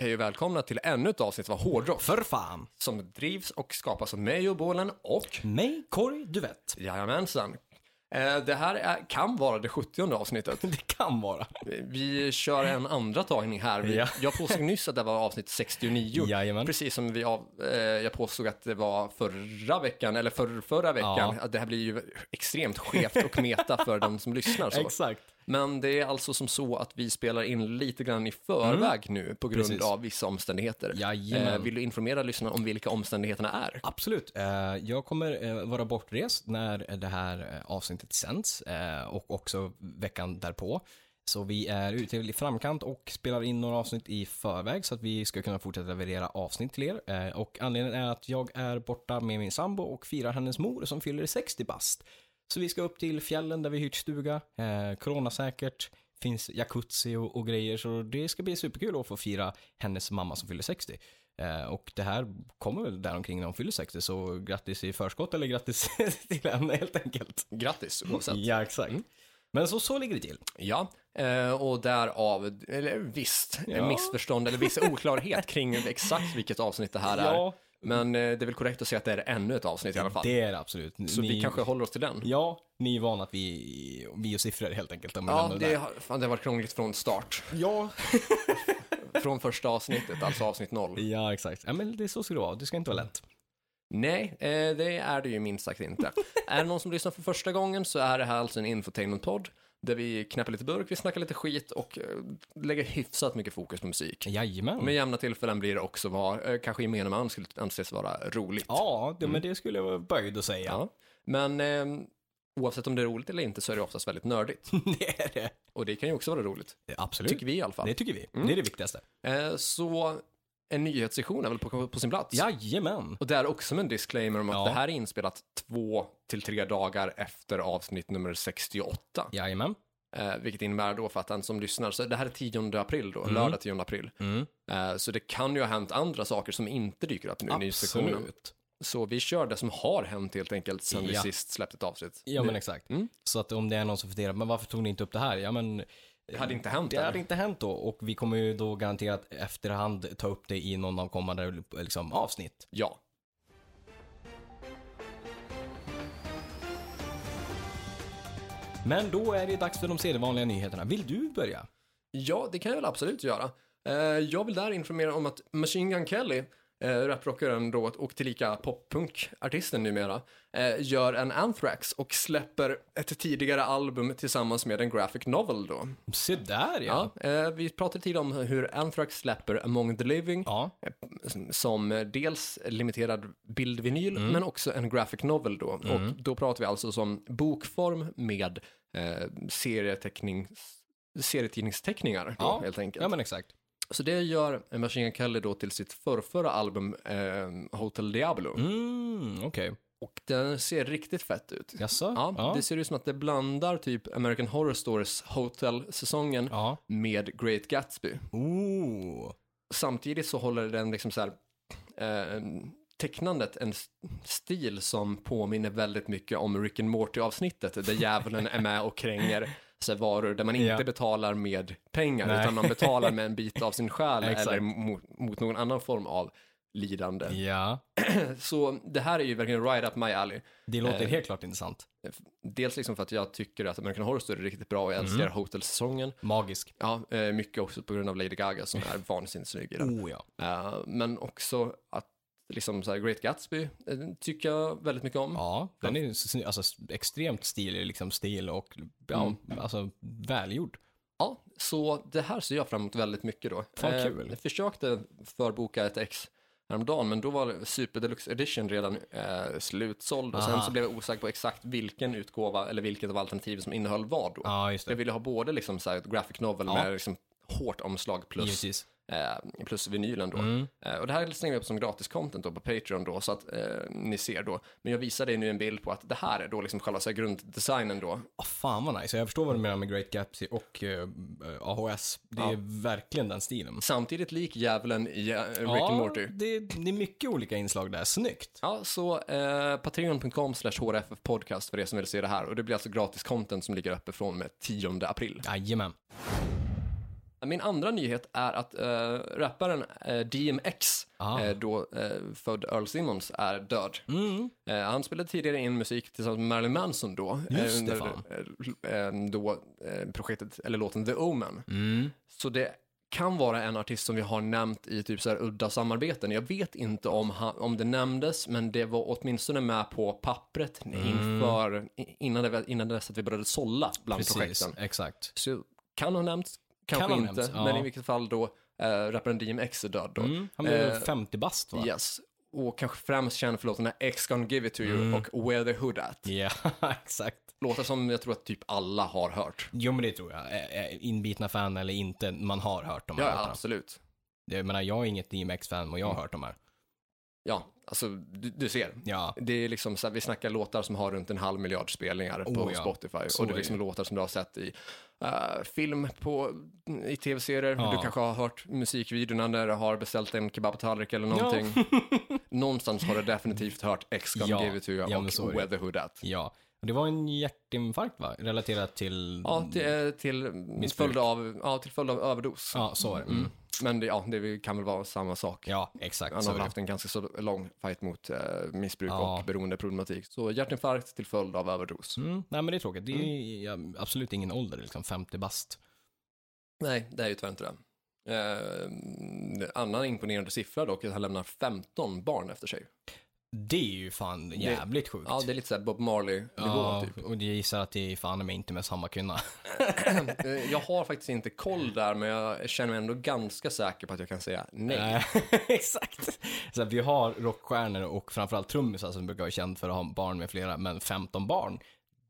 Hej och välkomna till ännu ett avsnitt av Hårdrock För fan. som drivs och skapas av mig och Bålen och Mig, Corey, du vet. Jajamensan. Eh, Det här är, kan vara det 70 avsnittet. Det kan vara. Vi kör en andra tagning här. Vi, Ja. Jag påstod nyss att det var avsnitt 69. Jajamän. Precis som vi av, eh, jag påstod att det var förra veckan, eller för, förra veckan. Ja. Att det här blir ju extremt skevt och meta för de som lyssnar. Så. Exakt. Men det är alltså som så att vi spelar in lite grann i förväg nu på grund Precis. av vissa omständigheter. Jajamän. Eh, vill du informera lyssnarna om vilka omständigheterna är? Absolut. Eh, Jag kommer eh, vara bortrest när det här eh, avsnittet sänds och också veckan därpå. Så vi är ute i framkant och spelar in några avsnitt i förväg så att vi ska kunna fortsätta leverera avsnitt till er. Och anledningen är att jag är borta med min sambo och firar hennes mor som fyller 60 bast. Så vi ska upp till fjällen där vi hyrt stuga, eh, coronasäkert, finns jacuzzi och, och grejer, så det ska bli superkul att få fira hennes mamma som fyller 60. Eh, och det här kommer väl däromkring när hon fyller 60, så grattis i förskott eller grattis till henne helt enkelt. Grattis oavsett. Ja, exakt. Men så, så ligger det till. Ja, eh, och därav, eller visst, Ja. missförstånd eller viss oklarhet kring exakt vilket avsnitt det här är. Ja. Men eh, det är väl korrekt att säga att det är ännu ett avsnitt i alla fall. Det är det absolut. Så vi kanske håller oss till den. Ja, ni är vana att vi, vi och siffror helt enkelt. om vi Ja, lämnar det, där. har, fan, det har varit krångligt från start. Ja. Från första avsnittet, alltså avsnitt noll. ja, exakt. Ja, men det är så ska det vara. Det ska inte vara lätt. Nej, eh, det är det ju minst sagt inte. är det någon som lyssnar för första gången så är det här alltså en infotainment-podd där vi knäpper lite burk, vi snackar lite skit och eh, lägger hyfsat mycket fokus på musik. Jajamän. Med jämna tillfällen blir det också vad eh, kanske gemene man skulle anses vara roligt. Ja, det, men det skulle jag vara böjd att säga. Ja. Men eh, oavsett om det är roligt eller inte så är det oftast väldigt nördigt. det är det. Och det kan ju också vara roligt, Absolut. tycker vi i alla fall. Det tycker vi. Det är det viktigaste. Eh, så en nyhetssektion är väl på, på sin plats. Jajamän. Och det är också med en disclaimer om att Ja. det här är inspelat två till tre dagar efter avsnitt nummer 68. Jajamän. Eh, vilket innebär då för att den som lyssnar, så det här är 10 april då, lördag 10 april. Mm. Eh, så det kan ju ha hänt andra saker som inte dyker upp nu i nyhetssektionen. Absolut. Så vi kör det som har hänt helt enkelt sen vi Ja. sist släppte ett avsnitt. Ja, men exakt. Mm. Så att om det är någon som funderar, men varför tog ni inte upp det här? Ja, men Det hade inte hänt det än. hade inte hänt då och vi kommer ju då garanterat efterhand ta upp det i någon av kommande liksom, avsnitt. Ja. Men då är det dags för de sedvanliga nyheterna. Vill du börja? Ja, det kan jag väl absolut göra. Eh, jag vill där informera om att Machine Gun Kelly, eh, raprockaren då och tillika poppunkartisten numera, eh, gör en Anthrax och släpper ett tidigare album tillsammans med en graphic novel då. Se där ja. Ja, eh, vi pratade tidigare om hur Anthrax släpper Among the Living, Ja, eh, som dels limiterad bildvinyl, Mm. men också en graphic novel då. Och då pratar vi alltså som bokform med eh, serieteckning, serietidningsteckningar då, Ja. helt enkelt. ja men exakt. Så det gör Machine Gun Kelly då till sitt förrförra album eh, Hotel Diablo. Mm, okej. Och den ser riktigt fett ut. Jaså? Ja, ja. det ser ut som att det blandar typ American Horror Stories Hotel-säsongen Ja. med Great Gatsby. Ooh. Samtidigt så håller den liksom så här, eh, tecknandet en stil som påminner väldigt mycket om Rick and Morty-avsnittet där djävulen är med och kränger här varor där man inte Ja. betalar med pengar Nej. utan man betalar med en bit av sin själ eller mot, mot någon annan form av lidande. Ja, Så det här är ju verkligen right up my alley. det låter Eh. helt klart intressant. Dels liksom för att jag tycker att American Horror Story är riktigt bra och jag älskar Hotel-säsongen. Magisk. Ja, eh, mycket också på grund av Lady Gaga som är vansinnigt snygg i den. Oh ja. Eh, men också att liksom så Great Gatsby eh, tycker jag väldigt mycket om. Ja, den är alltså, extremt stilig liksom stil och ja, alltså välgjord. Ja, så det här ser jag fram emot väldigt mycket då. Fan, Eh, kul. Jag försökte förboka ett ex häromdagen, men då var Super Deluxe Edition redan eh, slutsåld och sen Aha. så blev jag osäker på exakt vilken utgåva eller vilket av alternativen som innehöll vad då. Ja, Jag ville ha både liksom så graphic novel Ja. med liksom hårt omslag plus, eh, plus vinylen då. Mm. Eh, och det här slänger vi upp som gratis content då på Patreon då, så att eh, ni ser då. Men jag visar dig nu en bild på att det här är då liksom själva så här grunddesignen då. Oh, fan vad nice. Jag förstår vad du menar med Great Gatsby och eh, AHS. Det är verkligen den stilen. Samtidigt lik djävulen i eh, Rick and Morty. det, det är mycket olika inslag där. Snyggt. Ja, så eh, patreon.com slash hrffpodcast för er som vill se det här. Och det blir alltså gratis content som ligger uppe från med 10 april. Jajamän. Min andra nyhet är att uh, rapparen uh, DMX, Ah. uh, då född Earl Simmons, är död. Mm. Eh, han spelade tidigare in musik tillsammans med Marilyn Manson då. Under, eh, eh, då eh, projektet, eller låten The Omen. Mm. Så det kan vara en artist som vi har nämnt i typ så här udda samarbeten. Jag vet inte om, han, om det nämndes, men det var åtminstone med på pappret inför, i- innan, det, innan dess att vi började sålla bland Precis, projekten. exakt. Så kan ha nämnts, kanske ha inte, nämnts, ja. men i vilket fall då eh, rapparen DMX är död då. Mm. Han blev Eh, 50 bast va? Yes. Och kanske främst känd för låtarna X Gonna Give It To You Mm. och Where The Hood At. Ja, exakt. Låtar som jag tror att typ alla har hört. Jo men det tror jag. Inbitna fan eller inte, man har hört de här Ja, låtarna. absolut. Jag menar, jag är inget DMX-fan och jag Mm. har hört de här. Ja, alltså du, du ser. Ja, Det är liksom så här, vi snackar låtar som har runt en halv miljard spelningar på Oh, ja. Spotify. Så och det är är liksom det. låtar som du har sett i eh, film, på, i tv-serier. Ja. Du kanske har hört musikvideorna när du har beställt en kebabtallrik eller någonting. Någonstans har du definitivt hört X Gonna Ja. Give It To You Ja, och så är det. Where The Hood At. ja. Det var en hjärtinfarkt va? Relaterat till... Ja, till, till, följd av, ja, till följd av överdos. Ja, så var det. Mm. Men det, ja, det kan väl vara samma sak. Ja, exakt. Han har väl haft en ganska så lång fight mot eh, missbruk Ja. och beroendeproblematik. Så hjärtinfarkt till följd av överdos. Mm. Nej men det är tråkigt. Det är Mm. absolut ingen ålder, liksom 50 bast. Nej, det är ju tyvärr inte det. Eh, annan imponerande siffra dock är att han lämnar 15 barn efter sig. Det är ju fan jävligt sjukt. Ja, det är lite såhär Bob Marley-nivå Ja, typ. och jag gissar att det är fan med inte med samma kvinna. Eh, jag har faktiskt inte koll där, men jag känner mig ändå ganska säker på att jag kan säga nej. Exakt. Så vi har rockstjärnor och framförallt trummisar som brukar vara känd för att ha barn med flera, men 15 barn,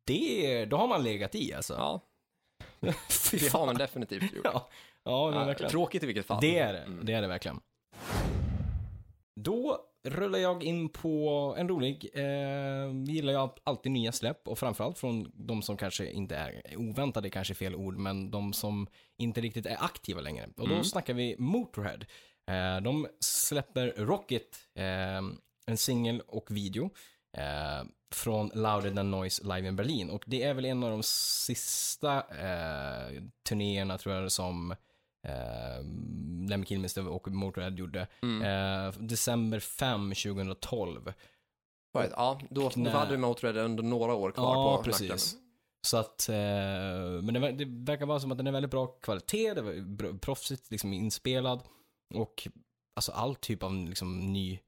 det, då har man legat i alltså. Ja, det har man definitivt gjort. Ja, Ja, verkligen. tråkigt i vilket fall. Det är det, Mm. det är det verkligen. Då rullar jag in på en rolig, eh, gillar jag alltid nya släpp och framförallt från de som kanske inte är oväntade, kanske är fel ord, men de som inte riktigt är aktiva längre. Och då Mm. snackar vi Motorhead. Eh, de släpper Rocket, eh, en singel och video. Eh, från Louder Than Noise Live in Berlin. Och det är väl en av de sista eh, turnéerna tror jag som eh, Lemmy Kilmister och Motorhead gjorde. Mm. Eh, december 5, 2012. Right, Ja, då, då hade vi Motörhead under några år kvar Ja, på precis. nacken. Så att, eh, men det, det verkar vara som att den är väldigt bra kvalitet, det var proffsigt liksom inspelad och alltså all typ av liksom ny,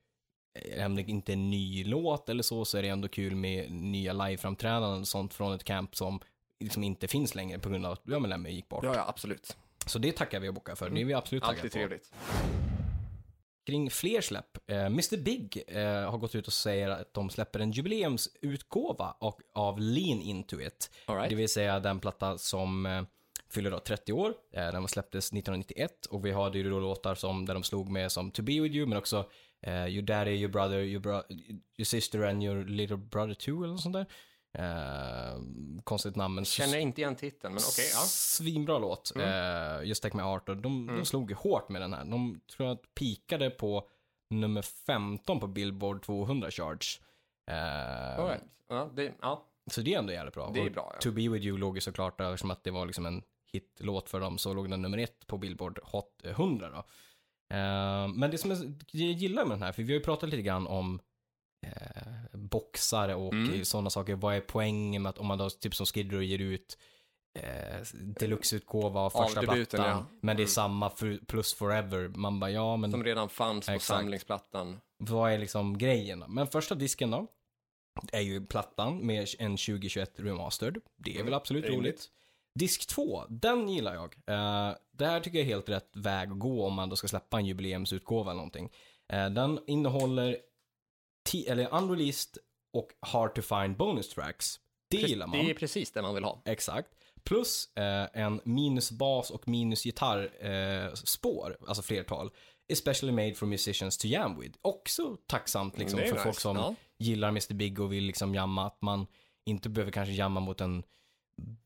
även om det inte är en ny låt eller så, så är det ändå kul med nya liveframträdanden och sånt från ett camp som liksom inte finns längre på grund av att ja, men Lemmy gick bort. Ja, ja, absolut. Så det tackar vi och bockar för, det är vi absolut taggade Alltid på. trevligt. kring fler släpp. Eh, Mr Big eh, har gått ut och säger att de släpper en jubileumsutgåva av, av Lean Into It. All right. Det vill säga den platta som eh, fyller då 30 år. Den släpptes 1991 och vi hade ju då låtar som där de slog med som To Be With You men också Your Daddy, Your Brother, Your, bro your Sister and Your Little Brother Too eller något sånt där. Eh, konstigt namn men Känner inte igen titeln, men okej, ja. Svinbra låt. Mm. Eh, Just Take My Art. Och de, de slog ju hårt med den här. De tror jag pikade på nummer 15 på Billboard 200 charts. Eh, All right. ja, det, ja, Så det är ändå jävligt bra. det är bra. Ja. To Be With You låg ju såklart där, som att det var liksom en hitlåt för dem, så låg den nummer ett på Billboard Hot 100 då. Eh, men det som jag jag gillar med den här, för vi har ju pratat lite grann om eh, boxare och Mm. sådana saker. Vad är poängen med att om man då, typ som Skid Row ger ut eh, deluxe-utgåva av första Av debuten, plattan, ja. men det är Mm. samma för, plus forever. Man bara, ja men Som redan fanns på Exakt. samlingsplattan. vad är liksom grejen då? Men första disken då, är ju plattan med en 2021 remastered. Det är Mm, väl absolut rimligt. roligt. Disk 2, den gillar jag. Eh, det här tycker jag är helt rätt väg att gå om man då ska släppa en jubileumsutgåva eller någonting. Eh, den innehåller eller unreleased och hard to find bonus tracks. Det Pre- gillar man. Det är precis det man vill ha. Exakt. Plus eh, en minusbas och minusgitarrspår, eh, spår, alltså flertal. Especially made for musicians to jam with. Också tacksamt liksom, för nice. folk som Ja. gillar Mr Big och vill liksom jamma. Att man inte behöver kanske jamma mot en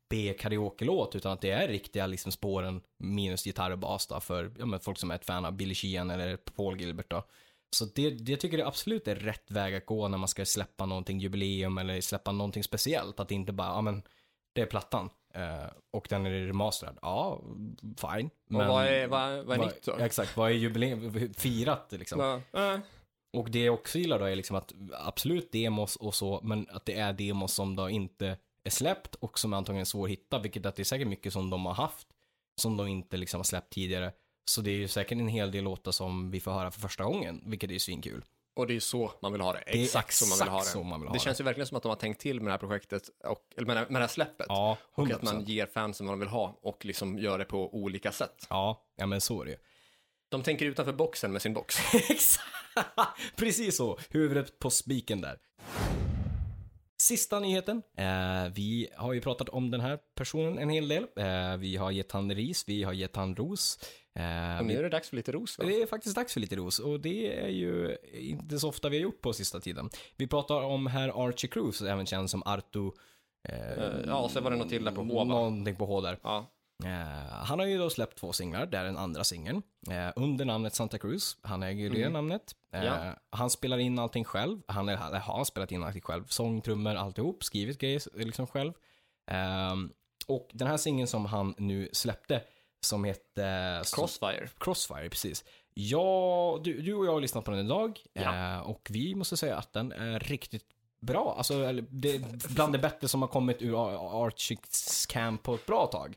B-karaoke-låt utan att det är riktiga liksom, spåren minus gitarr och bas då, för ja, folk som är ett fan av Billy Sheehan eller Paul Gilbert. Då. Så det, det tycker jag absolut är rätt väg att gå när man ska släppa någonting jubileum eller släppa någonting speciellt. Att inte bara, ja men det är plattan. Eh, och den är remasterad. Ja, fine. och vad är, vad, vad är nytt då? Exakt, vad är jubileum, firat liksom. Ja, äh, Och det jag också gillar då är liksom att absolut demos och så, men att det är demos som då inte är släppt och som antagligen är svår att hitta, vilket att det är säkert mycket som de har haft, som de inte liksom har släppt tidigare. Så det är ju säkert en hel del låtar som vi får höra för första gången, vilket är svinkul. och det är så man vill ha det. Det Exakt, så man vill ha det. man vill ha det det. känns ju verkligen som att de har tänkt till med det här projektet, och, eller med, det här- med det här släppet. Ja, och 100%. att man ger fansen vad de vill ha och liksom gör det på olika sätt. Ja, ja men så är det ju. De tänker utanför boxen med sin box. Exakt! Precis så, huvudet på spiken där. Sista nyheten. Eh, vi har ju pratat om den här personen en hel del. Eh, vi har gett han ris, vi har gett han ros. Eh, Och nu är det dags för lite ros va? det är faktiskt dags för lite ros och det är ju inte så ofta vi har gjort på sista tiden. Vi pratar om herr Archie Cruz, även känd som Arto. Eh, Eh, ja, så var det något till där på H va? Någonting på H där. Ja. Eh, han har ju då släppt två singlar, det är den andra singeln. Eh, under namnet Santa Cruz, han äger ju det Mm. namnet. Eh, Ja. Han spelar in allting själv, han är, har spelat in allting själv. Sång, trummor, alltihop, skrivit grejer liksom själv. Ehm, och den här singeln som han nu släppte, som heter... Crossfire. Crossfire, precis. Ja, du, du och jag har lyssnat på den idag Ja. och vi måste säga att den är riktigt bra. Alltså, det är bland det bättre som har kommit ur Ar- Archies camp på ett bra tag.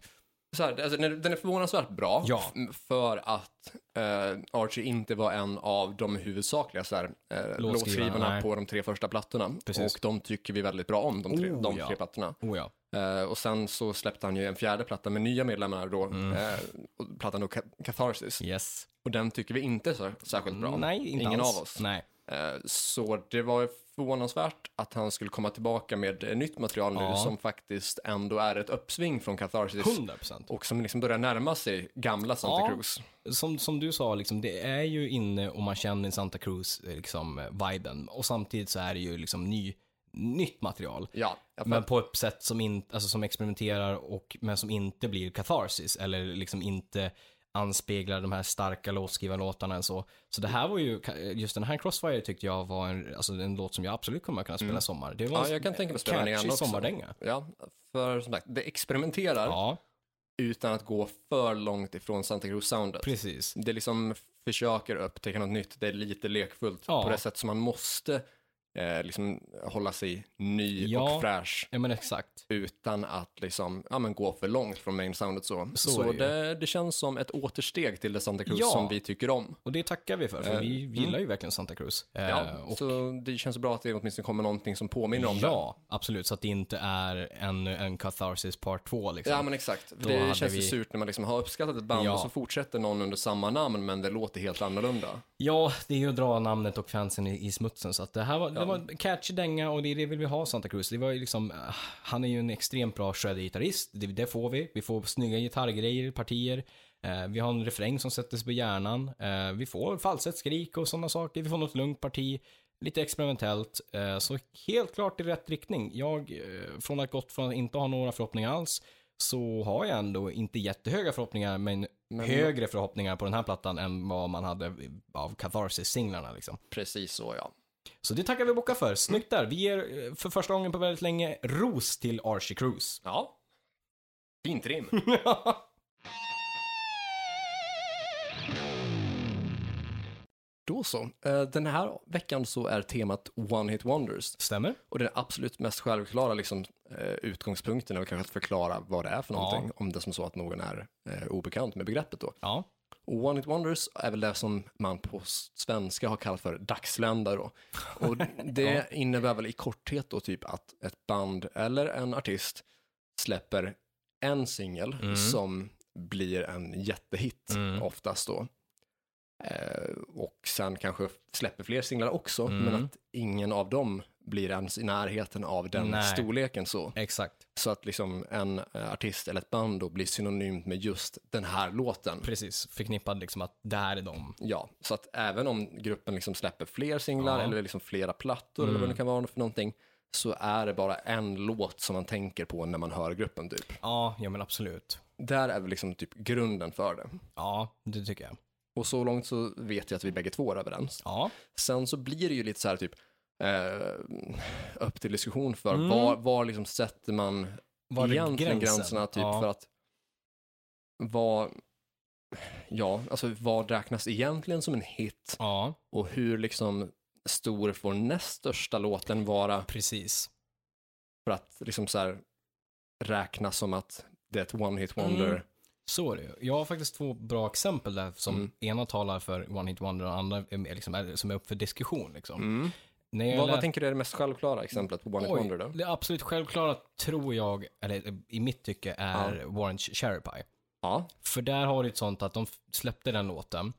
Så här, alltså, den är förvånansvärt bra Ja. för att eh, Archie inte var en av de huvudsakliga så här, eh, Låtskrivarna, på de tre första plattorna. Precis. Och de tycker vi väldigt bra om, de tre, Oh, de ja. tre plattorna. Oh ja. Eh, och sen så släppte han ju en fjärde platta med nya medlemmar då, Mm. eh, och plattan då Ca- Catharsis. Yes. Och den tycker vi inte är så, särskilt bra. Nej, inte Ingen alls. av oss. Nej. Eh, Så det var förvånansvärt att han skulle komma tillbaka med eh, nytt material nu Ja. som faktiskt ändå är ett uppsving från Catharsis 100 procent. och som liksom börjar närma sig gamla Santa Ja. Cruz. Som, som du sa, liksom, det är ju inne och man känner Santa Cruz, eh, liksom. Och samtidigt så är det ju liksom ny, nytt material. Ja, Men på ett sätt som, in, alltså, som experimenterar och, men som inte blir catharsis. Eller liksom inte anspeglar de här starka låtskrivarlåtarna och så. Så det här var ju, just den här Crossfire tyckte jag var en, alltså en låt som jag absolut kommer att kunna spela i sommar. Det var Mm. Ja, jag kan tänka mig spela den igen catchy också. sommardänga. Ja, för som sagt, det experimenterar Ja, utan att gå för långt ifrån Santa Cruz-soundet. precis. Det liksom försöker upptäcka något nytt, det är lite lekfullt Ja. på det sätt som man måste eh, liksom hålla sig ny Ja. och fräsch Ja men exakt. utan att liksom, ja, men gå för långt från main soundet så. Så Så, det ju. det, det känns som ett återsteg till det Santa Cruz Ja. som vi tycker om. Och det tackar vi för, för Eh, vi gillar ju verkligen Santa Cruz. Eh, Ja, och Så det känns bra att det åtminstone kommer någonting som påminner om det. Ja, absolut. Så att det inte är en, en Catharsis part 2 liksom. Ja men exakt, Då det känns ju vi- surt när man liksom har uppskattat ett band och så fortsätter någon under samma namn men det låter helt annorlunda. Ja, det är ju att dra namnet och fansen i, i smutsen. Så att det här var, det var en catchy dänga och det är det vi vill ha Santa Cruz. Det var ju liksom, eh, han är ju en extremt bra shredder-gitarrist. Det, det får vi. Vi får snygga gitarrgrejer, partier. Eh, vi har en refräng som sätter sig på hjärnan. Eh, vi får falsett skrik och sådana saker. Vi får något lugnt parti. Lite experimentellt. Eh, så helt klart i rätt riktning. Jag, från att gått från att inte ha några förhoppningar alls, så har jag ändå inte jättehöga förhoppningar, men, Men- högre förhoppningar på den här plattan än vad man hade av Catharsis-singlarna liksom. Precis så ja. Så det tackar vi bocka för. Snyggt där. Vi ger eh, för första gången på väldigt länge ros till Archie Cruz. Ja. Fint rim. Då så. Eh, Den här veckan så är temat One Hit Wonders. Stämmer? Och den absolut mest självklara liksom, eh, utgångspunkten är kanske att förklara vad det är för Ja. någonting. Om det är som så att någon är obekant med begreppet då. Ja. One Hit Wonders är väl det som man på svenska har kallat för dagsländar då. Och det innebär väl i korthet då typ att ett band eller en artist släpper en singel Mm. som blir en jättehit Mm. oftast då. Eh, och sen kanske släpper fler singlar också, Mm. men att ingen av dem blir ens i närheten av den Nej. storleken så. Exakt. Så att liksom en eh, artist eller ett band då blir synonymt med just den här låten. Precis. Förknippad liksom att det här är de. Ja, så att även om gruppen liksom släpper fler singlar Ja. eller liksom flera plattor Mm. eller vad det kan vara för någonting, så är det bara en låt som man tänker på när man hör gruppen typ. Ja, ja men absolut. Där är väl liksom typ grunden för det. Ja, det tycker jag. Och så långt så vet jag att vi bägge två är överens. Ja. Sen så blir det ju lite så här typ eh, upp till diskussion för Mm. var, var liksom sätter man Var egentligen gränsen? gränserna typ Ja. för att vad, ja, alltså vad räknas egentligen som en hit Ja, och hur liksom stor får näst största låten vara precis. för att liksom så här räknas som att det är ett one hit wonder. Mm. Så är det. Jag har faktiskt två bra exempel där som Mm. ena talar för One Hit Wonder och andra är, liksom, är, som är upp för diskussion. Liksom. Mm. Jag Vad, lä- vad tänker du är det mest självklara exemplet på one hit wonder då? Det absolut självklara tror jag, eller i mitt tycke, är Warren Cherry Pie. Ja, För där har du ett sånt att de släppte den låten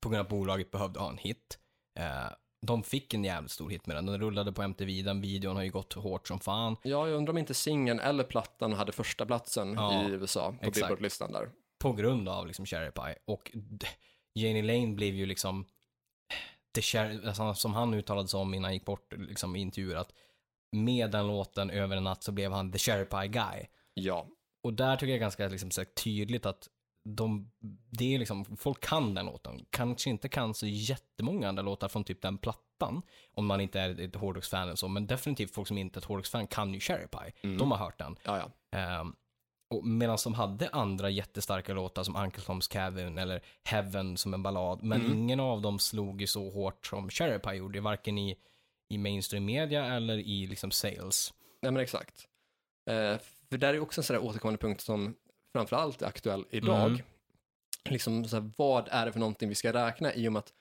på grund av att bolaget behövde ha en hit. Eh, de fick en jävligt stor hit med den. Den rullade på MTV, den videon har ju gått hårt som fan. ja jag undrar om inte singeln eller plattan hade första platsen Ja, i USA på. Billboard-listan där. På grund av liksom Cherry Pie. Och Janie Lane blev ju liksom, Cher- alltså, som han uttalade sig om innan han gick bort liksom, i intervjuer, att med den låten över en natt så blev han the Cherry Pie guy. Ja, Och där tycker jag ganska liksom, så tydligt att de, det är liksom, folk kan den låten. Kanske inte kan så jättemånga andra låtar från typ den plattan. Om man inte är ett hårdrocksfan eller så. Men definitivt folk som inte är ett hårdrocksfan kan ju Cherry Pie. Mm. De har hört den. ja, ja. Och medan de hade andra jättestarka låtar som Uncle Tom's Cabin eller Heaven som en ballad. Men Mm. ingen av dem slog ju så hårt som Cherry gjorde. Varken i, i mainstream media eller i liksom sales. Nej men exakt. Eh, för där är också en sån där återkommande punkt som framförallt är aktuell idag. Mm. Liksom så här, vad är det för någonting vi ska räkna i och med att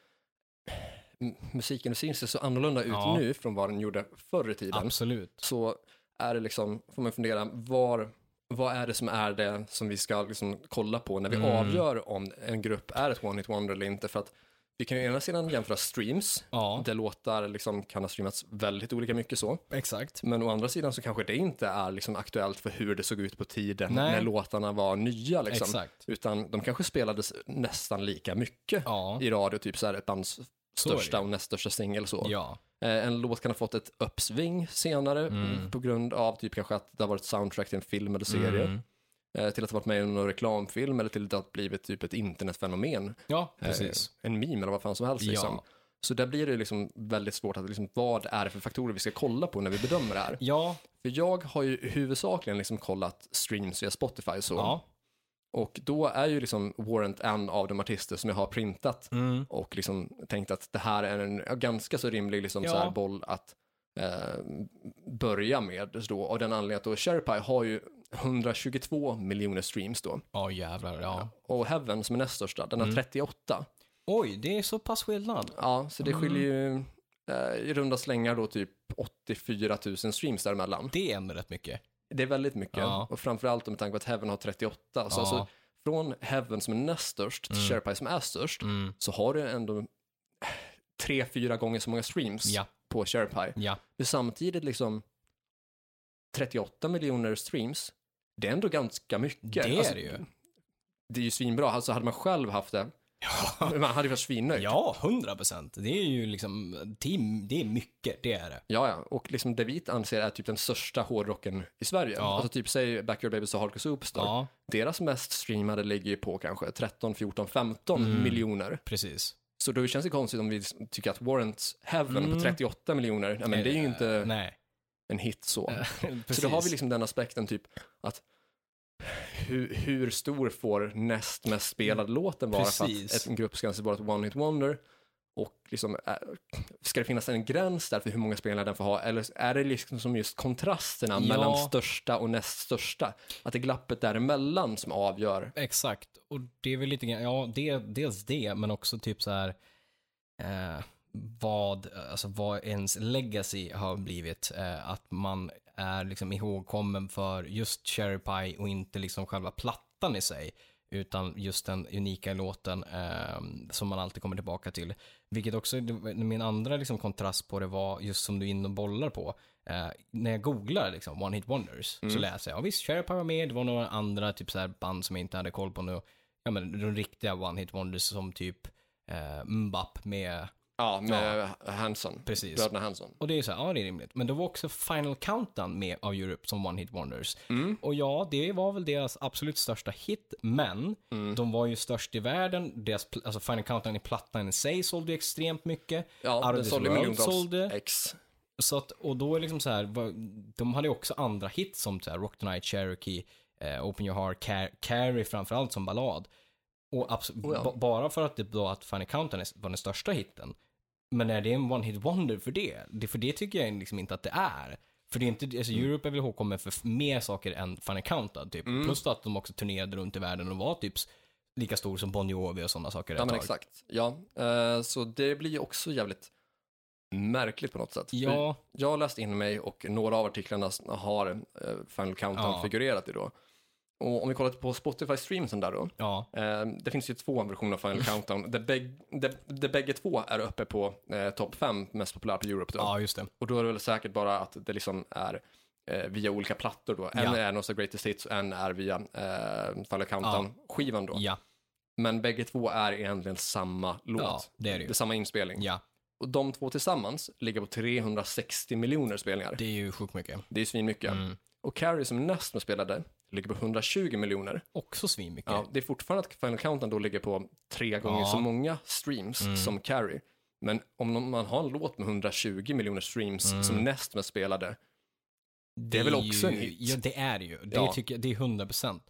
musikindustrin ser så annorlunda ut Ja. nu från vad den gjorde förr i tiden. Absolut. Så är det liksom, får man fundera, var, vad är det som är det som vi ska liksom kolla på när vi Mm. avgör om en grupp är ett one hit wonder eller inte? För att vi kan ju ena sidan jämföra streams, Ja, där låtar liksom kan ha streamats väldigt olika mycket så. exakt. Men å andra sidan så kanske det inte är liksom aktuellt för hur det såg ut på tiden Nej. när låtarna var nya. Liksom. Exakt. Utan de kanske spelades nästan lika mycket Ja, i radio, typ så här ett bands största och näst största singel så. ja. Eh, En låt kan ha fått ett uppsving senare Mm. på grund av typ kanske att det har varit soundtrack till en film eller serie. Mm. Eh, Till att ha varit med i någon reklamfilm eller till att det har blivit typ ett internetfenomen. Ja, Eh, precis. En meme eller vad fan som helst liksom. Ja. Så där blir det liksom väldigt svårt att liksom, vad är det för faktorer vi ska kolla på när vi bedömer det här. Ja, För jag har ju huvudsakligen liksom kollat streams via Spotify så. ja. Och då är ju liksom Warrant en av de artister som jag har printat Mm. och liksom tänkt att det här är en ganska så rimlig liksom Ja. så här boll att eh, börja med då. Och den anledningen att då Sherpie har ju 122 miljoner streams då. Ja, jävlar. Ja. Och Heaven som är näst största, den har Mm. 38. Oj, det är så pass skillnad. Ja, så det Mm. skiljer ju eh, i runda slängar då typ 84 000 streams däremellan. Det är ändå rätt mycket. Det är väldigt mycket. Ja. Och framförallt med tanke på att Heaven har 38. Så Ja. alltså, från Heaven som är näst störst till Mm. Sherpie som är störst Mm. så har du ändå tre, fyra gånger så många streams Ja, på Sherpie. ja. Men samtidigt liksom 38 miljoner streams, det är ändå ganska mycket. Det är Alltså, det ju. Det är ju svinbra. Alltså hade man själv haft det, man hade ju varit svinnöjd. Ja, hundra procent. Det är ju liksom, det är, det är mycket, det är det. Ja, ja. Och liksom det vi anser är typ den största hårdrocken i Sverige. Ja. Alltså typ säg Back Your Babies och Hardcore Superstar. Ja, Deras mest streamade ligger ju på kanske 13, 14, 15 Mm. miljoner. precis. Så då känns det konstigt om vi tycker att Warrants Heaven Mm. på 38 miljoner, ja, men det är ju inte Eh, Nej. en hit så. Så då har vi liksom den aspekten typ att hur, hur stor får näst mest spelade låten vara för Precis. att en grupp ska anses vara ett one hit wonder? Och liksom, äh, ska det finnas en gräns där för hur många spelare den får ha? Eller är det liksom som just kontrasterna Ja. mellan största och näst största? Att det är glappet däremellan som avgör? Exakt, och det är väl lite grann, ja, det, dels det, men också typ så här eh, vad, alltså vad ens legacy har blivit. Eh, att man är liksom ihågkommen för just Cherry Pie och inte liksom själva plattan i sig. Utan just den unika låten eh, som man alltid kommer tillbaka till. Vilket också, min andra liksom kontrast på det var just som du är inne och bollar på. Eh, när jag googlar liksom One Hit Wonders så Mm. läser jag, ja visst, Cherry Pie var med, det var några andra typ så här band som jag inte hade koll på nu. Ja men de riktiga One Hit Wonders som typ eh, Mbap med, Ja, med Hanson. precis. Bröderna Hanson. Och det är så här, ja det är rimligt. Men det var också Final Countdown med av Europe som One Hit Wonders. Mm. Och ja, det var väl deras absolut största hit, men Mm. de var ju störst i världen. Deras, alltså Final Countdown i plattan i sig sålde ju extremt mycket. Ja, Out this sålde miljontals ex. Så att, och då är det liksom så här, de hade ju också andra hits som så här, Rock the Night, Cherokee, eh, Open Your Heart, Car- Carrie framförallt som ballad. Och Oh ja. ba- bara för att det då att Funny Countdown var den största hitten. Men är det en one hit wonder för det? det? För det tycker jag liksom inte att det är. För det är inte, alltså Mm. Europe är väl ihågkommen för mer saker än Funny Countdown typ. Mm. Plus att de också turnerade runt i världen och var typ lika stor som Bon Jovi och sådana saker Ja, men tag. exakt. Ja, eh, så det blir ju också jävligt märkligt på något sätt. För Ja, Jag har läst in mig och några av artiklarna har eh, Final Countdown Ja. figurerat i då. Och om vi kollar på Spotify-streamsen där då. ja, Eh, det finns ju två versioner av Final Countdown. Där, bägg, där, där bägge två är uppe på eh, topp 5 mest populärt i Europe då. ja, just det. Och då är det väl säkert bara att det liksom är eh, via olika plattor då. En Ja. är Nostra Greatest Hits och en är via eh, Final Countdown-skivan då. Ja, Men bägge två är egentligen samma låt. ja det är det Det ju. är samma inspelning. Ja, Och de två tillsammans ligger på 360 miljoner spelningar. det är ju sjukt mycket. Det är svinmycket. Mm. Och Carrie som är näst med spelade ligger på 120 miljoner. Också svinmycket. Ja, det är fortfarande att Final Countdown då ligger på tre gånger Ja. så många streams Mm. som Carrie. Men om man har en låt med 120 miljoner streams Mm. som näst med spelade, det är väl också en ju, hit? Ja, det är det ju. Det, Ja. tycker jag, det är 100%.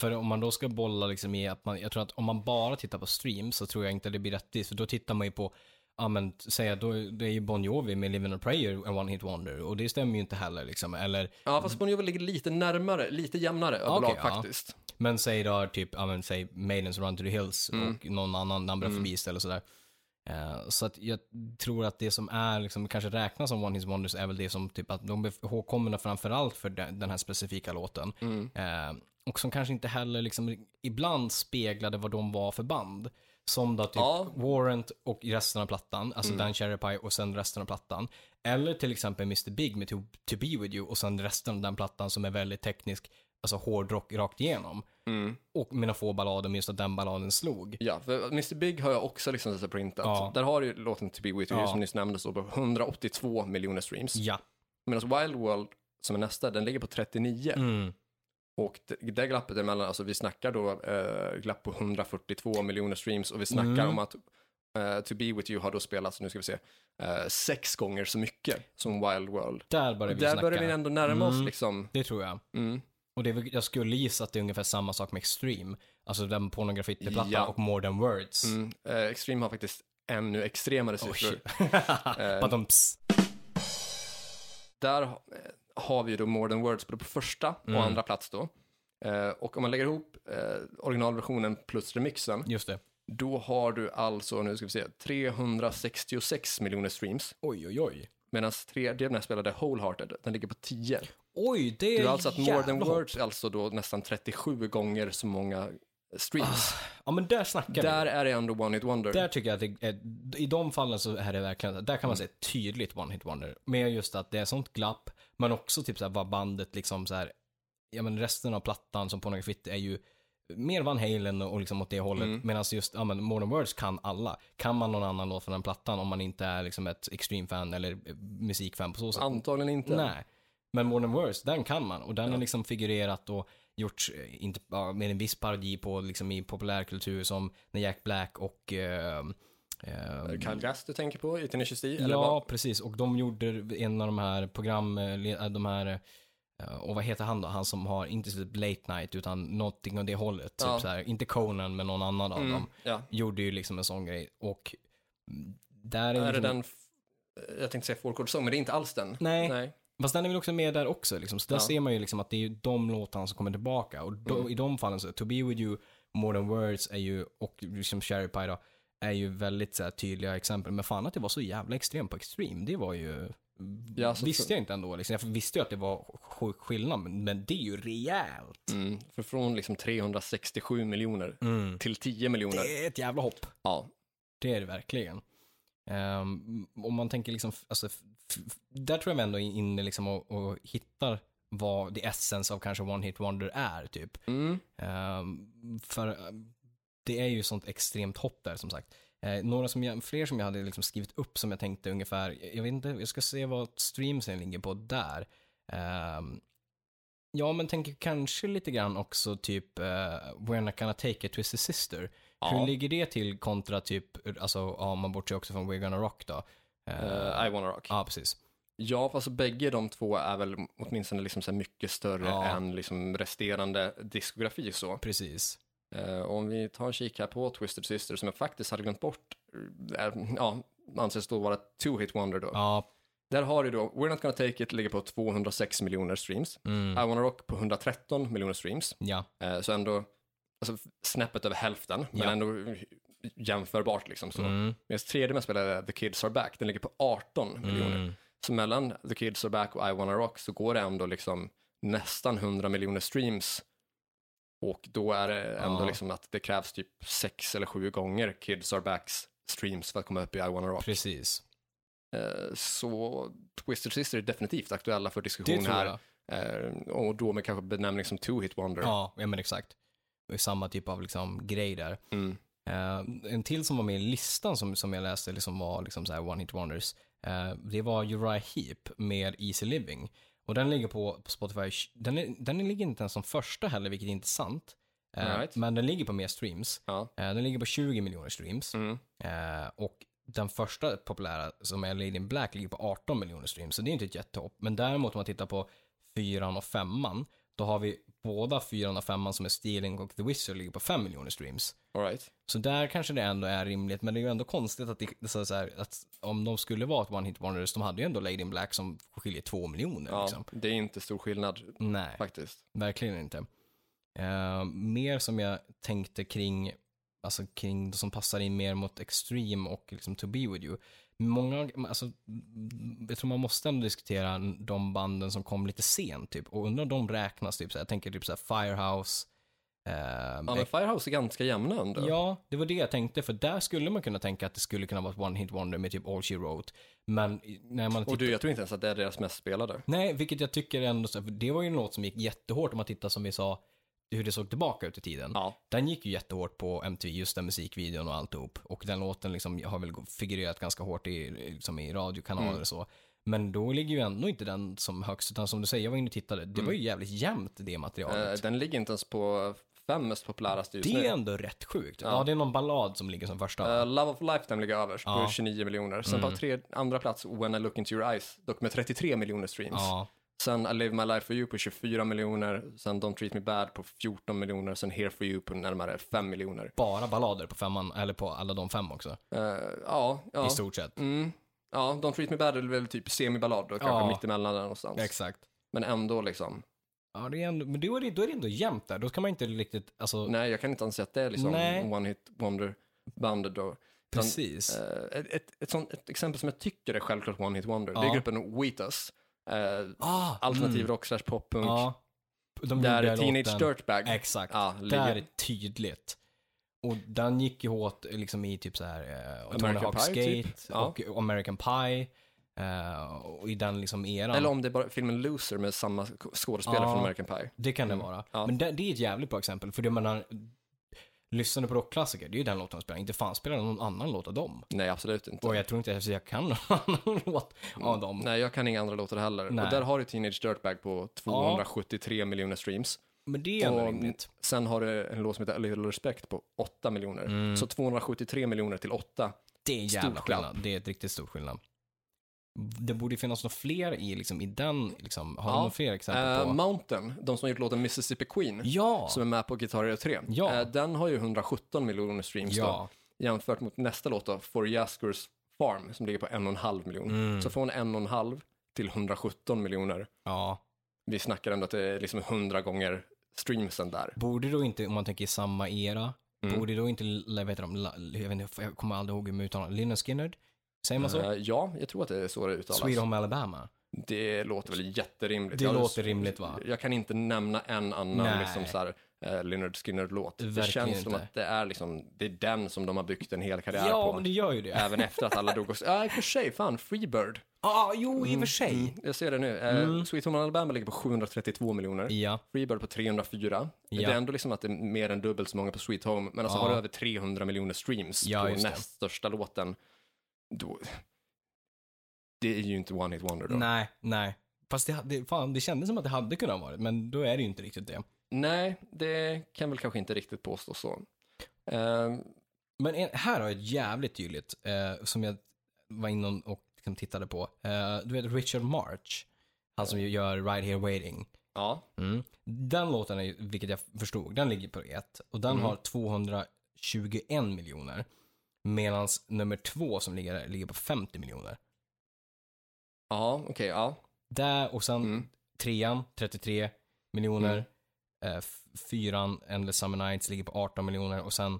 För om man då ska bolla liksom i att man, jag tror att om man bara tittar på streams så tror jag inte det blir rättvist. För då tittar man ju på, ja men säga då, då är ju Bon Jovi med Living a Prayer en one hit wonder. Och det stämmer ju inte heller liksom. Eller, ja fast Bon Jovi ligger lite närmare, lite jämnare överlag ja. faktiskt. men säg då typ, ja men säg Maidens Run to the Hills Mm. och någon annan Number Mm. Beast eller sådär. Eh, så att jag tror att det som är, liksom, kanske räknas som One Hit Wonders är väl det som typ att de blir ihågkomna framförallt för den, den här specifika låten. Mm. Eh, och som kanske inte heller liksom ibland speglade vad de var för band. Som då typ Ja. Warrant och resten av plattan, alltså Mm. Dan Cherry Pie och sen resten av plattan. Eller till exempel Mr Big med To, to Be With You och sen resten av den plattan som är väldigt teknisk, alltså hårdrock rakt igenom. Mm. Och mina få ballader, men just att den balladen slog. Ja, för Mr Big har jag också liksom så printat. Ja. Där har ju låten To Be With You Ja. som nyss nämndes på 182 miljoner streams. Ja. Medan Wild World som är nästa, den ligger på 39. Mm. Och det, det glappet emellan, alltså vi snackar då eh, glapp på 142 miljoner streams och vi snackar Mm. om att eh, To Be With You har då spelats, nu ska vi se, eh, sex gånger så mycket som Wild World. Där börjar vi Där snacka. börjar vi ändå närma oss Mm. liksom. Det tror jag. Mm. Och det är, jag skulle gissa att det är ungefär samma sak med Extreme. Alltså den pornografitplattan Ja. och More Than Words. Mm. Eh, Extreme har faktiskt ännu extremare siffror. shit. Eh. Där eh, har vi ju då More Than Words på första och Mm. andra plats då. Eh, och om man lägger ihop eh, originalversionen plus remixen, Just det. då har du alltså, nu ska vi se, 366 miljoner streams. Oj, oj, oj. Medan tredje, när jag spelade Wholehearted, den ligger på 10. Oj, det är är alltså att More Than. Words är alltså då nästan 37 gånger så många streams. Ja, men där snackar Där vi. är det ändå One Hit Wonder. Där tycker jag att det är, i de fallen så är det verkligen, där kan man Mm. säga tydligt One Hit Wonder. Med just att det är sånt glapp, men också typ såhär vad bandet liksom så här, ja men resten av plattan som Pornografit är ju mer Van Halen och liksom åt det hållet. Mm. Medan just, ja men Modern Words kan alla. Kan man någon annan låt från den plattan om man inte är liksom ett Extreme-fan eller eh, musikfan på så sätt? Antagligen inte. Nej. Men Modern Words, den kan man. Och den Ja. har liksom figurerat och gjorts, eh, inte, med en viss parodi på liksom i populärkultur som när Jack Black och eh, eh, Kyle Gass du tänker på i Tennessee eller Ja, vad? precis. Och de gjorde en av de här program, eh, de här, eh, och vad heter han då? Han som har, inte typ late night, utan någonting åt det hållet. Typ Ja. så här, inte Conan, men någon annan av Mm, dem. ja. Gjorde ju liksom en sån grej. Och mm, där är, Är det liksom, den, f- jag tänkte säga Folkord Song, men det är inte alls den. Nej. Nej. Fast den är väl också med där också liksom. Så där Ja. ser man ju liksom att det är ju de låtarna som kommer tillbaka. Och då, Mm. i de fallen så, To Be With You, More Than Words är ju, och liksom Cherry Pie då, är ju väldigt så här, tydliga exempel. Men fan att det var så jävla extremt på Extreme, det var ju... Ja, så- visste jag inte ändå. Liksom. Jag visste ju att det var sjuk skillnad, men, det är ju rejält. Mm, för från liksom 367 miljoner till 10 miljoner. Det är ett jävla hopp. Ja. Det är det verkligen. Um, om man tänker liksom, alltså, där tror jag vi ändå är inne liksom och, och hittar vad the essence av kanske One Hit Wonder är, typ. Mm. Ehm, för det är ju sånt extremt hopp där, som sagt. Eh, några som jag, fler som jag hade liksom skrivit upp som jag tänkte ungefär, jag vet inte, jag ska se vad streamsen ligger på där. Ehm, ja, men tänker kanske lite grann också typ uh, We're not gonna take it, Twisted Sister. Ja. Hur ligger det till kontra typ, alltså, ja, man bortser också från We're gonna rock då. Eh, Eh, I wanna rock. Ja, precis. Ja, fast bägge de två är väl åtminstone liksom så mycket större Ja. än liksom resterande diskografi så. Precis. Eh, om vi tar en kik här på Twisted Sister som jag faktiskt hade glömt bort, eh, ja, anses då vara two hit wonder då. Ja. Där har du då, We're Not Gonna Take It ligger på 206 miljoner streams, Mm. I Wanna Rock på 113 miljoner streams, Ja. eh, så ändå, alltså snäppet över hälften, men Ja. ändå jämförbart liksom så. Mm. Medan tredje mest spelade The Kids Are Back, den ligger på 18 miljoner. Mm. Så mellan The Kids Are Back och I Wanna Rock så går det ändå liksom nästan 100 miljoner streams. Och då är det ändå Ja. liksom att det krävs typ sex eller sju gånger Kids Are Backs streams för att komma upp i I Wanna Rock. Precis. Eh, Så Twisted Sister är definitivt aktuella för diskussion här. Eh, Och då med kanske benämning som Two Hit Wonder. Ja, ja men exakt. Det är samma typ av liksom grej där. Mm. Eh, en till som var med i listan som, som jag läste, liksom var liksom så One Hit Wonders. det var Uriah Heep med Easy Living. Och den ligger på, på Spotify, den, är, den ligger inte ens som första heller, vilket är intressant. Eh, right. Men den ligger på mer streams. Ja. Eh, den ligger på 20 miljoner streams. Mm. Eh, och den första populära, som är Lady in Black, ligger på 18 miljoner streams. Så det är inte ett jättehopp. Men däremot om man tittar på fyran och femman, då har vi båda fyran och femman som är Stealing och The Wizard ligger på 5 miljoner streams. All right. Så där kanske det ändå är rimligt, men det är ju ändå konstigt att, det, så här, att om de skulle vara ett one hit wonders, de hade ju ändå Lady in Black som skiljer 2 miljoner Ja, liksom. det är inte stor skillnad Nej, faktiskt. verkligen inte. Eh, mer som jag tänkte kring, alltså kring det som passar in mer mot Extreme och liksom To Be With You. Många, alltså, jag tror man måste ändå diskutera de banden som kom lite sent typ, och undrar om de räknas typ så här, jag tänker typ så här Firehouse, eh, Ja, men Firehouse är ganska jämna ändå. Ja, det var det jag tänkte, för där skulle man kunna tänka att det skulle kunna vara ett one hit wonder med typ All She Wrote. Men när man tittar... Och du, jag tror inte ens att det är deras mest spelade. Nej, vilket jag tycker ändå, så- för det var ju låt som gick jättehårt om man tittar som vi sa, hur det såg tillbaka ut i tiden. Ja. Den gick ju jättehårt på MTV, just den musikvideon och alltihop. Och den låten liksom har väl figurerat ganska hårt i, liksom i radiokanaler Mm. och så. Men då ligger ju ändå inte den som högst, utan som du säger, jag var inne och tittade, det var ju jävligt jämnt det Eh, materialet. den ligger inte ens på fem mest populäraste just det är ändå rätt sjukt. Ja. Ja. det är någon ballad som ligger som första. Eh, Love of Lifetime ligger överst Ja. på 29 miljoner. Sen Mm. på tre, andra plats When I Look Into Your Eyes, dock med 33 miljoner streams. ja. Sen I Live My Life For You på 24 miljoner. Sen Don't Treat Me Bad på 14 miljoner. Sen Here For You på närmare 5 miljoner. bara ballader på femman, eller på alla de fem också. Eh, ja, ja. I stort sett. Mm. Ja, Don't Treat Me Bad är väl typ semiballad då, kanske Ja. mittemellan där någonstans. Exakt. Men ändå liksom. Ja, det är ändå, men då är, det, då är det ändå jämnt där. Då kan man inte riktigt, alltså, Nej, jag kan inte anse att det är liksom Nej. One Hit Wonder bandet då. Utan, precis. eh, ett, ett, ett, sånt, ett exempel som jag tycker är självklart One Hit Wonder, det Ja. är gruppen Wheatus. Eh, ah, alternativ mm. rock slash poppunk. Ja. De Där gjorde Teenage låten- Dirtbag Exakt. ja, Där är tydligt. Och den gick ju hårt liksom i typ så här uh, American Hawk's Pie, Skate typ. Ja. och American Pie. eh, och i den liksom eran. Eller om det är bara filmen Loser med samma sk- skådespelare Ja. från American Pie. Det kan det Mm. vara. Ja. Men det, det är ett jävligt bra exempel. För det menar, lyssnade på rockklassiker, det är ju den låten de spelar. Inte fan spelar någon annan låt av dem. Nej, absolut inte. Och jag tror inte ens jag kan någon annan låt av dem. Nej, jag kan inga andra låtar heller. Nej. Och där har du Teenage Dirtbag på 273 miljoner streams. Men det är Och rimligt. sen har du en låt som heter A Little Respect på 8 miljoner. Mm. Så 273 miljoner till 8. Det är en jävla skillnad. Det är ett riktigt stor skillnad. Det borde finnas några fler i, liksom, i den, liksom, har du Ja. några fler exempel Eh, på? Mountain, de som har gjort låten Mississippi Queen, ja! som är med på Guitar Hero 3. Ja. Eh, den har ju 117 miljoner streams då, Ja. jämfört mot nästa låt då, For Jaskers Farm, som ligger på 1,5 miljon. Mm. Så från 1,5 till 117 miljoner. ja. Vi snackar ändå att det är liksom 100 gånger streamsen där. Borde då inte, om man tänker i samma era, Mm. borde då inte, vad heter de, La- jag, vet inte, jag kommer aldrig ihåg hur man uttalar Lynyrd Skynyrd? Säger man så? Eh, ja, jag tror att det är så det uttalas. Sweet Home Alabama. Det låter väl jätterimligt. Det Jag- låter rimligt va? Jag kan inte nämna en annan Nej. liksom så här, eh, Lynyrd Skynyrd-låt. Det känns som inte. att det är liksom, det är den som de har byggt en hel karriär Ja, på. men det gör ju det. Även efter att alla dog och... Ja, i och för sig, fan, Freebird. Ja, ah, jo, i och för sig. Mm, jag ser det nu. Eh, Mm. Sweet Home Alabama ligger på 732 miljoner. Ja, Freebird på 304. Ja. Det är ändå liksom att det är mer än dubbelt så många på Sweet Home. Men alltså Ja. har du över 300 miljoner streams Ja, på näst största låten, då... Det är ju inte One Hit Wonder då. nej, nej. Fast det, det, fan, det kändes som att det hade kunnat vara men då är det ju inte riktigt det. Nej, det kan väl kanske inte riktigt påstå så. Eh, Men en, här har jag ett jävligt tydligt, eh, som jag var inne och liksom tittade på. Eh, du vet Richard March, han som ju gör Right Here Waiting. Ja. Mm. Den låten, är, vilket jag förstod, den ligger på ett och den Mm. har 221 miljoner. Medan nummer två som ligger där ligger på 50 miljoner. Ja, okej, ja. Där och sen Mm. trean 33 miljoner. Mm. Eh, fyran Endless Summer Nights ligger på 18 miljoner och sen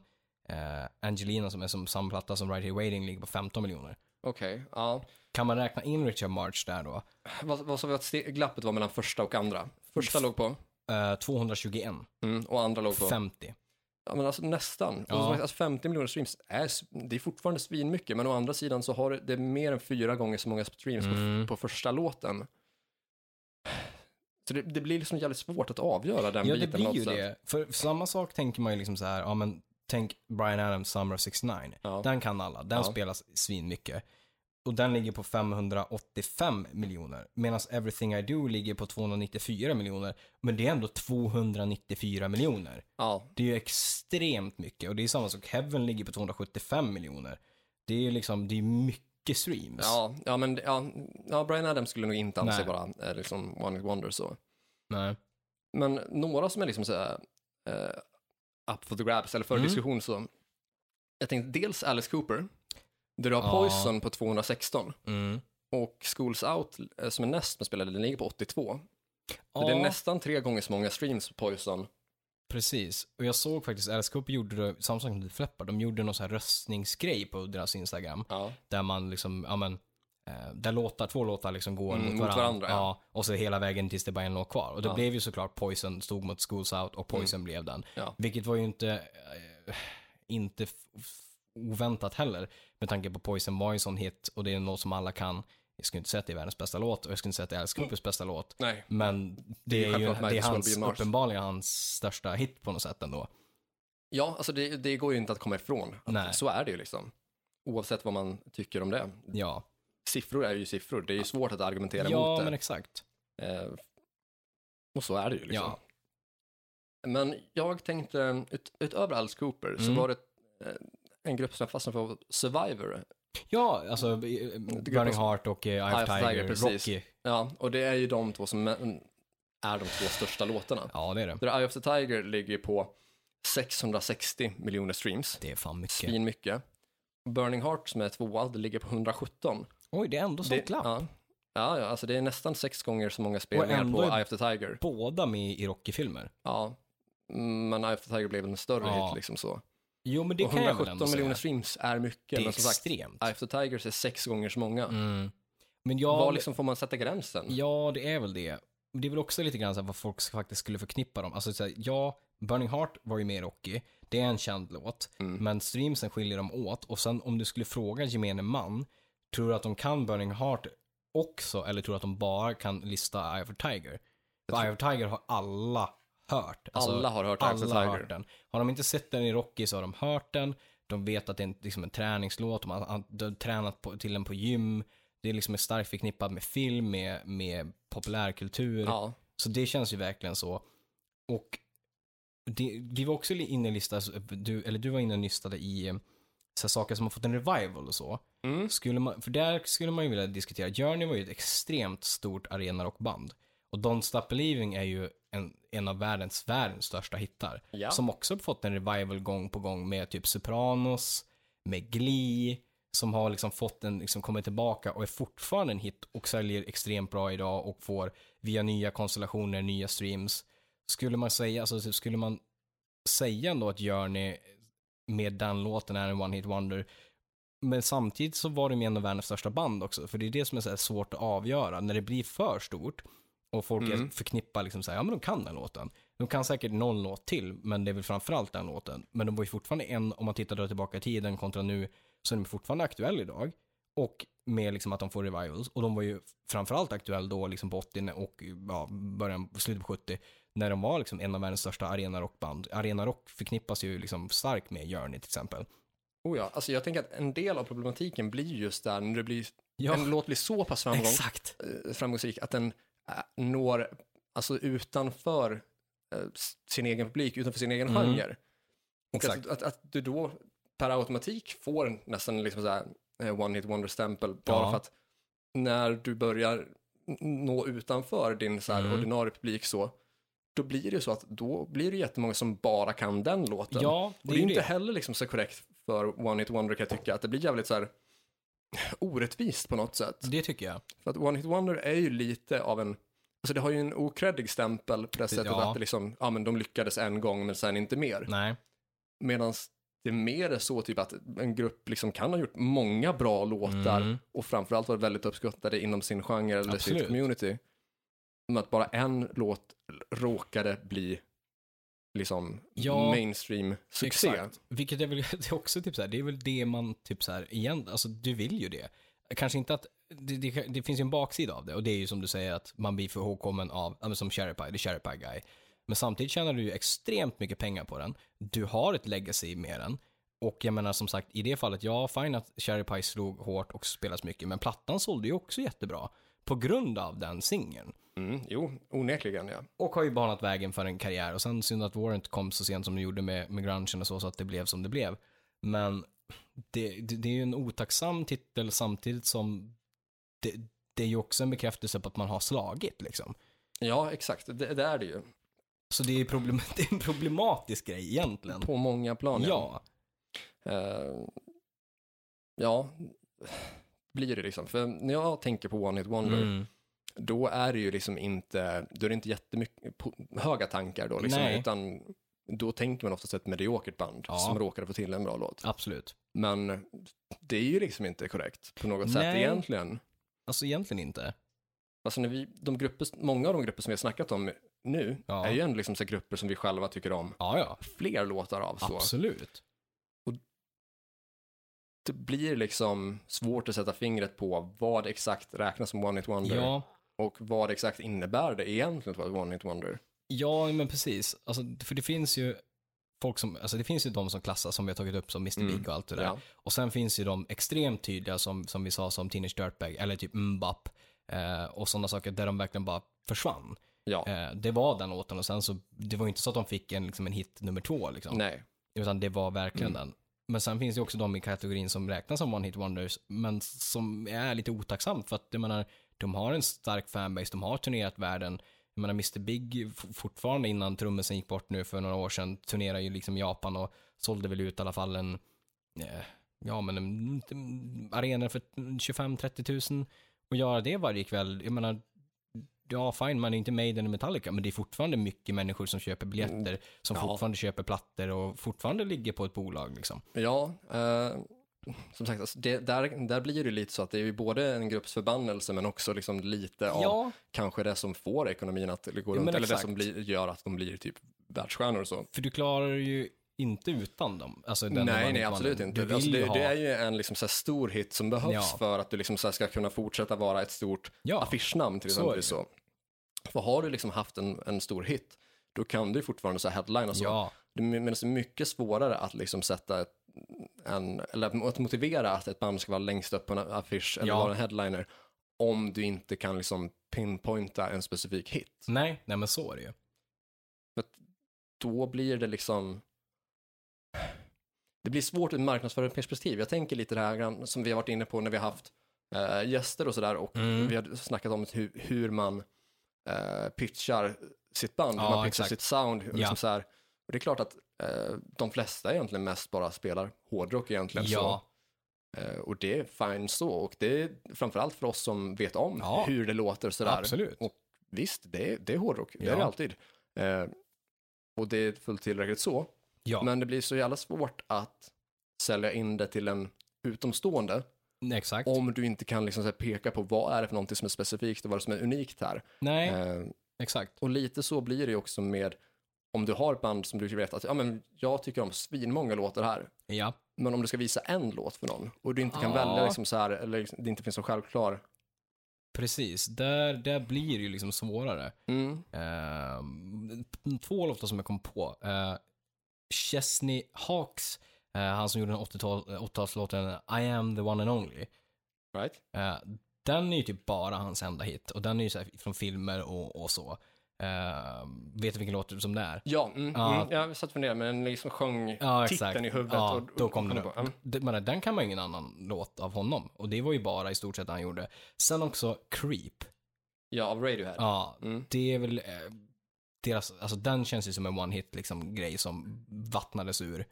eh, Angelina som är som platta som Right Here Waiting ligger på 15 miljoner. Okej, ja. Kan man räkna in Richard March där då? Vad, vad sa vi att glappet var mellan första och andra? Första låg på, Eh, 221, mm, och andra låg på? 50. Ja, men alltså nästan. Ja. Alltså 50 miljoner streams, är, det är fortfarande svinmycket, men å andra sidan så har det, det mer än fyra gånger så många streams Mm. på, på första låten. Så det, det blir liksom jävligt svårt att avgöra den Ja, det biten blir något ju sätt. det. För samma sak tänker man ju liksom så här, ja men tänk Brian Adams Summer of 69. Ja. Den kan alla, den Ja. spelas svin mycket. Och den ligger på 585 miljoner. Medan Everything I Do ligger på 294 miljoner. Men det är ändå 294 miljoner. ja, Det är ju extremt mycket. Och det är samma sak, Heaven ligger på 275 miljoner. Det är ju liksom, det är mycket streams. ja, ja, men ja, ja, Brian Adams skulle nog inte anse Nej. vara eh, liksom One Hit Wonder så. Nej. Men några som är liksom så här, eh, up for the grabs, eller för Mm. diskussion så. Jag tänkte dels Alice Cooper, där du har Ja. Poison på 216 Mm. och Schools Out eh, som är näst med spelade, den ligger på 82. Så Ja, det är nästan tre gånger så många streams på Poison. precis. Och jag såg faktiskt, Cooper gjorde det, samma sak som The Flippar, de gjorde någon sån här röstningsgrej på deras Instagram. Ja. Där man liksom, ja men, eh, där låtar, två låtar liksom går Mm, mot mot varandra. varandra, ja. och så hela vägen tills det bara är en låt kvar. Och då Ja. blev ju såklart Poison stod mot Schools Out och Poison blev den. Ja. Vilket var ju inte, eh, inte oväntat heller. Med tanke på Poison var en sån hit och det är något som alla kan. Jag skulle inte säga att det är världens bästa låt och jag skulle inte säga att det är Alice Coopers bästa låt. Nej. Men det är ju det är hans, uppenbarligen hans största hit på något sätt ändå. Ja, alltså det, det går ju inte att komma ifrån. Att Nej. Så är det ju liksom. Oavsett vad man tycker om det. Ja, Siffror är ju siffror, det är ju svårt att argumentera ja mot det. men exakt. Eh, och så är det ju liksom. Ja. Men jag tänkte, ut, utöver Alice Cooper, så Mm. var det eh, en grupp som jag fastnade för, Survivor. Ja, alltså eh, Burning Heart och eh, Eye of Tiger, Tiger, precis. Rocky. Ja, och det är ju de två som är de två största låtarna. Ja, det är det. Eye of the Tiger ligger på 660 miljoner streams. Det är fan mycket. Svin mycket. Burning Heart som är tvåa, det ligger på 117. Oj, det är ändå sånt glapp. ja. Ja, ja, alltså det är nästan sex gånger så många spelningar på Eye of the Tiger. Båda med i Rocky-filmer. Ja, men Eye of the Tiger blev en större Ja. hit liksom så. Jo, men det och kan jag väl 117 ändå miljoner säga. streams är mycket, Det är men som sagt, extremt. Eye of the Tigers är sex gånger så många. Mm. Men jag... Var liksom får man sätta gränsen? Ja, det är väl det. Det är väl också lite grann så vad folk faktiskt skulle förknippa dem. Alltså, så här, ja, Burning Heart var ju med i Rocky. Det är en känd låt. Mm. Men streamsen skiljer dem åt. Och sen om du skulle fråga gemene man, tror du att de kan Burning Heart också? Eller tror du att de bara kan lista Eye of Tiger? För Eye of Tiger har alla hört. Alltså, Alla har hört alla har hört den. Har de inte sett den i Rocky så har de hört den. De vet att det är en, liksom en träningslåt. De har, de har tränat på, till den på gym. Det är liksom är starkt förknippat med film, med, med populärkultur. Ja, Så det känns ju verkligen så. Och det, vi var också inne i listan, du, eller du var inne och listade i eh, så här, saker som har fått en revival och så. mm. Skulle man, för där skulle man ju vilja diskutera, Journey var ju ett extremt stort arenarockband. Och Don't Stop Believing är ju en, en av världens, världens största hittar. ja. Som också fått en revival gång på gång med typ Sopranos, med Glee, som har liksom fått en, liksom kommit tillbaka och är fortfarande en hit och säljer extremt bra idag och får via nya konstellationer, nya streams. Skulle man säga, alltså typ, skulle man säga ändå att Journey med den låten är en one hit wonder men samtidigt så var de en av världens största band också, för det är det som är så svårt att avgöra. När det blir för stort och folk Mm. förknippar liksom så här, ja men de kan den låten. De kan säkert någon låt till, men det är väl framförallt den låten. Men de var ju fortfarande en, om man tittar tillbaka i tiden kontra nu, så är de fortfarande aktuell idag. Och med liksom att de får revivals. Och de var ju framförallt aktuell då liksom på 80 och ja, början, slutet på 70. När de var liksom en av världens största arenarockband. Arenarock förknippas ju liksom starkt med Journey till exempel. Oh ja, alltså jag tänker att en del av problematiken blir just där när det blir, Ja, en låt blir så pass framgång, exakt. eh, framgångsrik att den når, alltså utanför eh, sin egen publik, utanför sin egen Mm. genre. Och Exakt. att, att, att du då per automatik får nästan liksom så här eh, one hit wonder stämpel bara Ja. för att när du börjar nå utanför din så här Mm. ordinarie publik så, då blir det ju så att då blir det jättemånga som bara kan den låten. Ja, och det det är är ju inte det. heller liksom så korrekt för One Hit Wonder kan jag tycka, att det blir jävligt så här orättvist på något sätt. Det tycker jag. För att One Hit Wonder är ju lite av en, alltså det har ju en okreddig stämpel på det sättet ja. att det liksom, ja men de lyckades en gång men sen inte mer. Nej. Medan det mer är så typ att en grupp liksom kan ha gjort många bra låtar Mm. och framförallt varit väldigt uppskattade inom sin genre eller Absolut. sitt community. Men att bara en låt råkade bli liksom Ja, mainstream succé. Exakt. Vilket är väl det är också typ så här, det är väl det man typ så här igen, alltså du vill ju det. Kanske inte att, det, det, det finns ju en baksida av det och det är ju som du säger att man blir för ihågkommen av, som Cherry Pie, the Cherry Pie guy. Men samtidigt tjänar du ju extremt mycket pengar på den. Du har ett legacy med den. Och jag menar som sagt, i det fallet, ja, fine att Cherry Pie slog hårt och spelas mycket, men plattan sålde ju också jättebra. På grund av den singeln. Mm, jo, onekligen ja. Och har ju banat vägen för en karriär. Och sen synd att Warrant kom så sent som det gjorde med, med grungen och så, så att det blev som det blev. Men det, det, det är ju en otacksam titel samtidigt som det, det är ju också en bekräftelse på att man har slagit liksom. Ja, exakt. Det, det är det ju. Så det är, problem, det är en problematisk grej egentligen. På många plan. Ja, Eh, ja, blir det liksom. För när jag tänker på One Hit Wonder, mm. då är det ju liksom inte, då är det inte jättemycket höga tankar då liksom, Nej. utan då tänker man oftast ett mediokert band Ja. som råkade få till en bra låt. absolut. Men det är ju liksom inte korrekt på något sätt Nej. egentligen. Alltså egentligen inte. Alltså när vi, de grupper, många av de grupper som vi har snackat om nu Ja. är ju ändå liksom så grupper som vi själva tycker om Ja, ja. fler låtar av. Så. Absolut. Det blir liksom svårt att sätta fingret på vad exakt räknas som One Hit Wonder Ja, och vad exakt innebär det egentligen att vara ett One Hit Wonder. Ja, men precis. Alltså, för det finns ju folk som, alltså det finns ju de som klassas som vi har tagit upp som Mr. Mm. Big och allt det där. Ja. Och sen finns ju de extremt tydliga som, som vi sa som Teenage Dirtbag eller typ Mbap eh, och sådana saker där de verkligen bara försvann. Ja, Eh, det var den låten och sen så, det var ju inte så att de fick en, liksom en hit nummer två liksom. nej. Utan det var verkligen Mm. den. Men sen finns det också de i kategorin som räknas som One Hit Wonders, men som är lite otacksamt för att jag menar, de har en stark fanbase, de har turnerat världen. Jag menar, Mr. Big fortfarande innan trummisen gick bort nu för några år sedan, turnerar ju liksom i Japan och sålde väl ut i alla fall en, eh, ja men en, en arena för 25-30 tusen. Och göra det varje kväll, jag menar, ja fine, man är inte Maiden eller Metallica, men det är fortfarande mycket människor som köper biljetter, som Ja. fortfarande köper plattor och fortfarande ligger på ett bolag liksom. Ja, eh, som sagt, alltså det, där, där blir det lite så att det är ju både en grupps förbannelse men också liksom lite av Ja, kanske det som får ekonomin att gå Ja, runt, men eller det som blir, gör att de blir typ världsstjärnor och så. för du klarar ju inte utan dem. Alltså, nej, nej, absolut inte. Alltså det, ha, det är ju en liksom så stor hit som behövs Ja. för att du liksom så ska kunna fortsätta vara ett stort ja, affischnamn till så exempel. det. Så. För har du liksom haft en, en stor hit, då kan du fortfarande så headline och så. ja, Det är- mycket svårare att liksom sätta ett, en, eller att motivera att ett band ska vara längst upp på en affisch eller Ja. vara en headliner om du inte kan liksom pinpointa en specifik hit. nej, nej men så är det ju. Då blir det liksom det blir svårt ur marknadsföringsperspektiv. Jag tänker lite det här som vi har varit inne på när vi har haft eh, gäster och sådär och Mm. vi har snackat om hur, hur man eh, pitchar sitt band, hur Ja, man pitchar exakt. sitt sound. Liksom Ja. så här. Och det är klart att eh, de flesta egentligen mest bara spelar hårdrock egentligen. Ja, Så, eh, och det är fine så. Och det är framförallt för oss som vet om Ja. hur det låter sådär. absolut. Och visst, det är, det är hårdrock. Det är det alltid. Eh, och det är fullt tillräckligt så. Men det blir så jävla svårt att sälja in det till en utomstående exakt. om du inte kan liksom peka på vad är det för någonting som är specifikt och vad är det som är unikt här. nej, Eh, exakt. och lite så blir det ju också med om du har ett band som du vet att ja, men jag tycker om svinmånga låtar här. Ja, Men om du ska visa en låt för någon och du inte kan Ja. välja liksom så här, eller liksom, det inte finns en självklar. precis. Där, där blir det ju liksom svårare. Mm. Ehm, två låtar som jag kom på. Uh, Chesney Hawks, eh, han som gjorde den 80-tal 80-talslåten I am the one and only. Right? Eh, den är ju typ bara hans enda hit och den är ju så från filmer och, och så. Eh, vet du vilken låt som det är? Ja, mm, Ja. Mm, jag satt och funderade, men liksom sjöng exakt. titeln i huvudet. Ja, och, då kom och den på. upp. Mm. Den kan man ju ingen annan låt av honom. Och det var ju bara i stort sett han gjorde. Sen också Creep. Ja, av Radiohead. Ja, Mm. det är väl eh, deras, alltså den känns ju som en one-hit liksom grej som vattnades ur.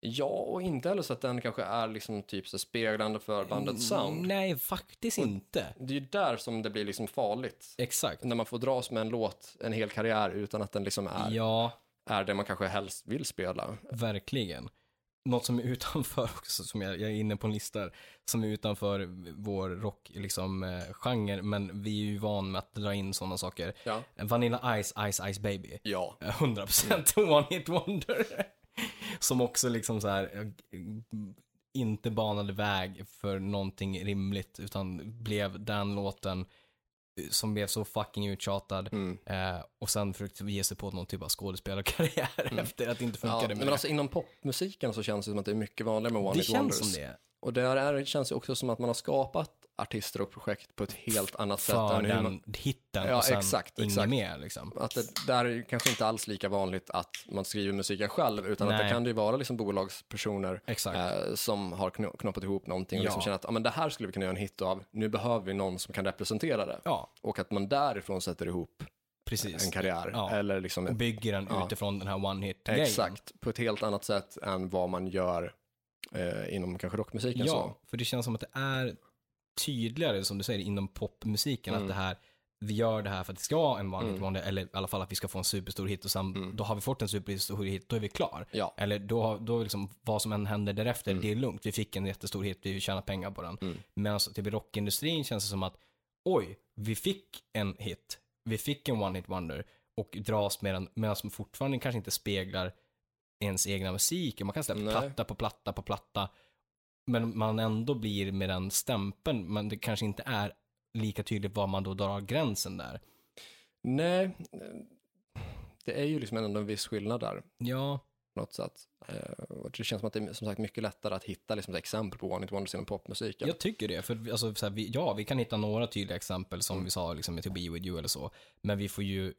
Ja, och inte heller så att den kanske är liksom typ så speglande för bandets sound. Mm, Nej, faktiskt inte. Det är ju där som det blir liksom farligt. Exakt. När man får dras med en låt en hel karriär utan att den liksom är, Ja, är det man kanske helst vill spela. verkligen. Något som är utanför också, som jag, jag är inne på en lista, här, som är utanför vår rock, liksom, eh, genre, men vi är ju van med att dra in sådana saker. Ja. Vanilla Ice, Ice Ice Baby. Ja. 100% one hit wonder. Som också liksom så här eh, inte banade väg för någonting rimligt utan blev den låten eh, som blev så fucking uttjatad Mm. eh, och sen försökte ge sig på någon typ av skådespelarkarriär efter att det inte ja. funkade med Men det. alltså inom popmusiken så känns det som att det är mycket vanligare med One det Hit känns Wonders. som det. Och där är, det känns det också som att man har skapat artister och projekt på ett helt annat sätt För än hur den man, hitten Ja, och sen exakt, inget exakt. mer liksom. Att det där är kanske inte alls lika vanligt att man skriver musiken själv, utan att det Nej. kan det ju vara liksom bolagspersoner eh, som har kno- knoppat ihop någonting och liksom känner att ah, men det här skulle vi kunna göra en hit av, nu behöver vi någon som kan representera det. Ja, Och att man därifrån sätter ihop precis. en karriär. Ja. Eller liksom Och bygger den Ja. utifrån den här one hit grejen. exakt, på ett helt annat sätt än vad man gör eh, inom kanske rockmusiken. Ja, Så. för det känns som att det är tydligare, som du säger, inom popmusiken. Mm. Att det här, vi gör det här för att det ska vara en one hit Mm. eller i alla fall att vi ska få en superstor hit och sen, Mm. då har vi fått en superstor hit, då är vi klar. Ja. Eller då, då liksom, vad som än händer därefter, Mm. det är lugnt. Vi fick en jättestor hit, vi tjänar pengar på den. Mm. Men typ i rockindustrin känns det som att, oj, vi fick en hit, vi fick en one hit wonder och dras med den, medan som fortfarande kanske inte speglar ens egna musik. Man kan släppa platta på platta på platta, men man ändå blir med den stämpeln, men det kanske inte är lika tydligt var man då drar gränsen där. Nej, det är ju liksom ändå en viss skillnad där. Ja, på något sätt. Eh, det känns som att det är som sagt mycket lättare att hitta liksom, exempel på One It Wonders inom popmusiken. jag tycker det. För alltså, så här, vi, ja, vi kan hitta några tydliga exempel som Mm. vi sa, liksom med To Be With You eller så. Men vi får ju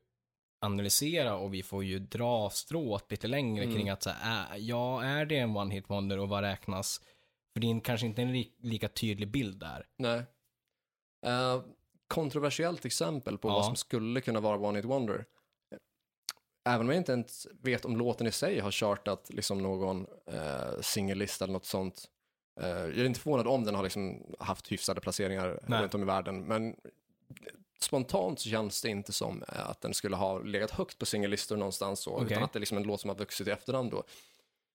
analysera och vi får ju dra strået lite längre Mm. kring att så här, är, ja, är det en one hit wonder och vad räknas? För det är kanske inte en li, lika tydlig bild där. Nej. Eh, kontroversiellt exempel på Ja. vad som skulle kunna vara One It Wonder. Även om jag inte ens vet om låten i sig har chartat liksom någon eh, singellista eller något sånt. Eh, jag är inte förvånad om den har liksom haft hyfsade placeringar Nej. runt om i världen, men spontant så känns det inte som att den skulle ha legat högt på singellistor någonstans så, Okej. utan att det är liksom en låt som har vuxit i efterhand då.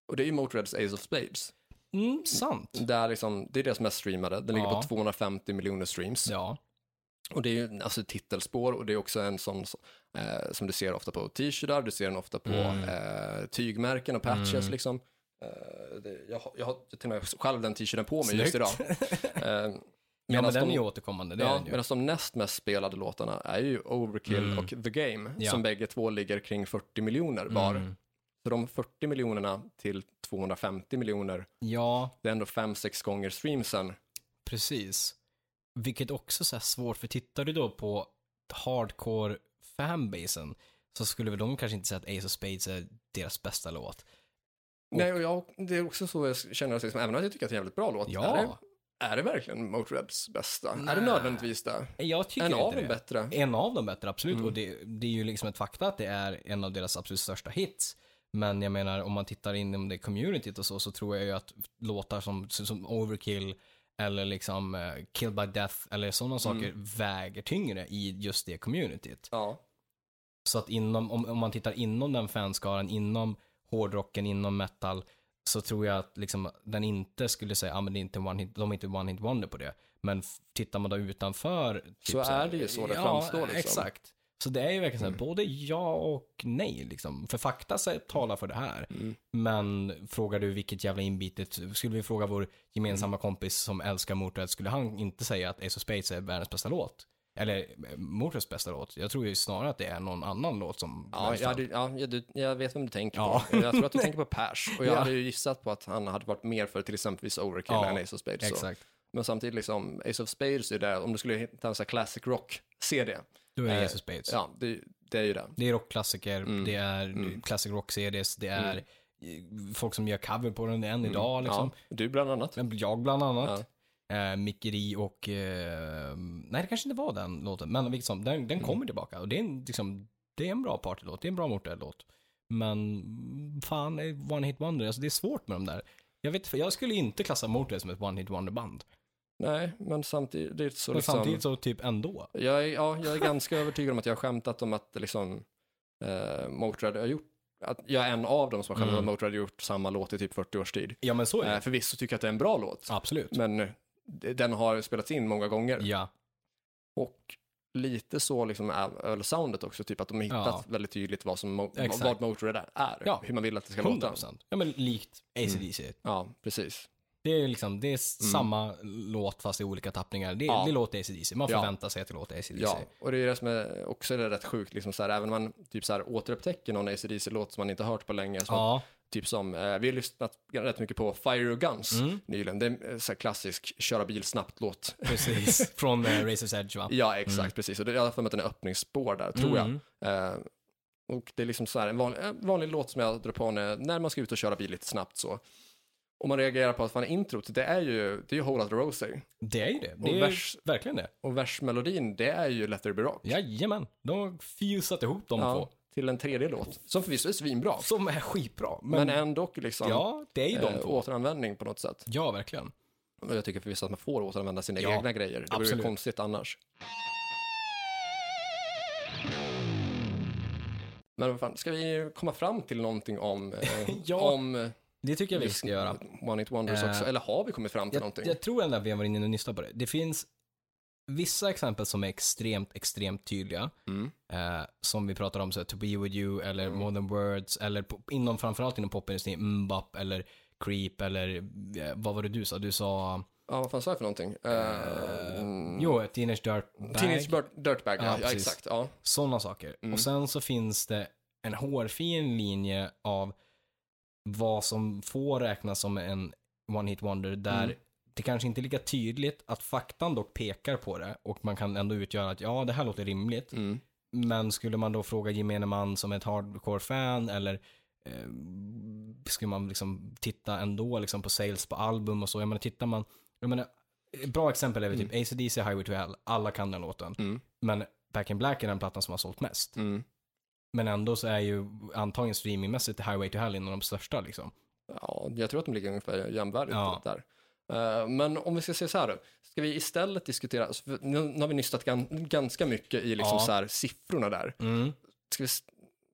Och det är ju Motörheads Ace of Spades. Mm, sant. Där liksom, det är deras mest streamade, den ligger Ja. på 250 miljoner streams. Ja, Och det är ju alltså ett titelspår och det är också en sån eh, som du ser ofta på t-shirtar, du ser den ofta på Mm. eh, tygmärken och patches Mm. liksom. Eh, det, jag, jag har till och med själv den t-shirten på mig just Snyggt. idag. Eh, ja men den de, är ju återkommande, det ja, ju. medan de näst mest spelade låtarna är ju Overkill Mm. och The Game, Ja. som bägge två ligger kring 40 miljoner var. Så de 40 miljonerna till 250 miljoner, Ja, det är ändå 5-6 gånger streamsen. Precis. Vilket också så här svårt, för tittar du då på hardcore fanbasen så skulle väl de kanske inte säga att Ace of Spades är deras bästa låt. Och- Nej, och jag, det är också så jag känner, liksom, även om jag tycker att det är en jävligt bra låt, Ja. är, det, är det verkligen Motörheads bästa? Är det nödvändigtvis det? Jag tycker En inte av det. dem bättre? En av dem bättre, absolut. Mm. Och det, det är ju liksom ett fakta att det är en av deras absolut största hits. Men jag menar, om man tittar inom det communityt och så, så tror jag ju att låtar som, som Overkill eller liksom eh, Kill by Death eller sådana saker väger tyngre i just det communityt. Ja. Så att inom, om, om man tittar inom den fanskaran, inom hårdrocken, inom metal, så tror jag att liksom, den inte skulle säga, ja ah, men det är inte one hit, de är inte one hit wonder på det. Men tittar man då utanför. typ Så är det ju så det framstår, liksom. exakt. Så det är ju verkligen så här, Mm. både ja och nej liksom. För fakta så- talar för det här. Mm. Men frågar du vilket jävla inbitet, skulle vi fråga vår gemensamma kompis som älskar Motörhead, skulle han inte säga att Ace of Spades är världens bästa låt? Eller eh, Motörheads bästa låt? Jag tror ju snarare att det är någon annan låt som Ja, jag, hade, ja jag, jag vet vem du tänker Ja. på. Jag tror att du tänker på Pers. Och jag Ja. hade ju gissat på att han hade varit mer för till exempelvis Overkill Ja, än Ace of Spades. Så. Exakt. Men samtidigt, liksom, Ace of Spades är det, om du skulle hitta en sån här classic rock-CD, Då är det Eh, of Spades. ja, det, det är ju det. Det är rockklassiker, Mm. det är Mm. classic rock-CDs, det är eh, folk som gör cover på den än Mm. idag liksom. Ja, du bland annat. Jag bland annat. Ja. Eh, Mickeri och... Eh, nej, det kanske inte var den låten. Men liksom, den, den Mm. kommer tillbaka. Och det är, en, liksom, det är en bra partylåt. Det är en bra Motörhead-låt. Men mm, fan, eh, One Hit Wonder. Alltså det är svårt med de där. Jag, vet, jag skulle inte klassa Motörhead som ett One Hit Wonder-band. Nej, men samtidigt så Men liksom... samtidigt så typ ändå. Jag är, ja, jag är ganska övertygad om att jag har skämtat om att liksom eh, Motörhead har gjort, att jag är en av dem som har skämtat Mm. att Motörhead har gjort samma låt i typ 40 års tid. Ja, men så är det. Eh, förvisso tycker jag att det är en bra låt, Absolut. men eh, den har spelats in många gånger. Ja. Och lite så liksom soundet också, typ att de har hittat Ja. väldigt tydligt vad, som, mo- Exakt. vad Motörhead är, Ja. hur man vill att det ska 100%. låta. Ja, men likt AC/DC. Ja, precis. Det är liksom, det är samma låt fast i olika tappningar. Det, Mm. Ja. det låter AC/DC. Man förväntar sig att det låter AC/DC. Ja, och det är det som är också är rätt sjukt, liksom så här, även om man typ så här återupptäcker någon AC/DC-låt som man inte har hört på länge, som Ja. Typ som, eh, vi har lyssnat rätt mycket på Fire Your Guns Mm. nyligen. Det är en så här klassisk köra bil snabbt-låt. Precis. Från eh, Razor's Edge va? Ja, exakt, precis. Och det är i alla fall att den är öppningsspår där, tror Mm. jag. Eh, och det är liksom så här en vanlig, en vanlig låt som jag drar på när, när man ska ut och köra bil lite snabbt så. Och man reagerar på att fan introt, det är ju, det är ju Whole Lotta Rosie. Det är ju det. Och Det är vers- verkligen det. Och versmelodin, det är ju Let There Be Rock. Jajamän. De har fusat ihop de Ja, två. till en tredje låt, som förvisso är svinbra. Som är skitbra. Men, Men, ändå liksom ja, det är ju de eh, två. återanvändning på något sätt. Ja, verkligen. Och jag tycker förvisso att man får återanvända sina Ja, egna grejer. Det vore ju konstigt annars. Men vad fan, ska vi komma fram till någonting om, eh, Ja, om eh, Det tycker jag vi ska göra. One It Wonders Eh, också? Eller har vi kommit fram till Jag, någonting? jag tror ändå att vi har varit inne och nystat på det. Det finns vissa exempel som är extremt, extremt tydliga. Mm. Eh, som vi pratar om, så här, To Be With You eller More Than Words eller inom, framförallt inom popindustrin, Mbop eller Creep eller eh, vad var det du sa? Du sa Ja, vad fan sa jag för någonting? eh, Mm. jo, Teenage Dirtbag. Teenage Dirt- Dirtbag, ja, Ja, exakt. Ja. Sådana saker. Mm. Och sen så finns det en hårfin linje av vad som får räknas som en one hit wonder där Mm. det kanske inte är lika tydligt att faktan dock pekar på det och man kan ändå utgöra att ja, det här låter rimligt. Mm. Men skulle man då fråga gemene man som ett hardcore-fan eller eh, skulle man liksom titta ändå liksom på sales på album och så. Jag menar, tittar man, jag menar, ett bra exempel är väl typ AC/DC Highway to Hell. Alla kan den låten. Mm. Men Back in Black är den plattan som har sålt mest. Mm. Men ändå så är ju antagligen streamingmässigt Highway to Hell en av de största liksom. Ja, jag tror att de ligger ungefär jämvärdigt Ja. där. Eh, men om vi ska se så här ska vi istället diskutera, nu, har vi nystat gan, ganska mycket i liksom Ja. så här, siffrorna där. Ska vi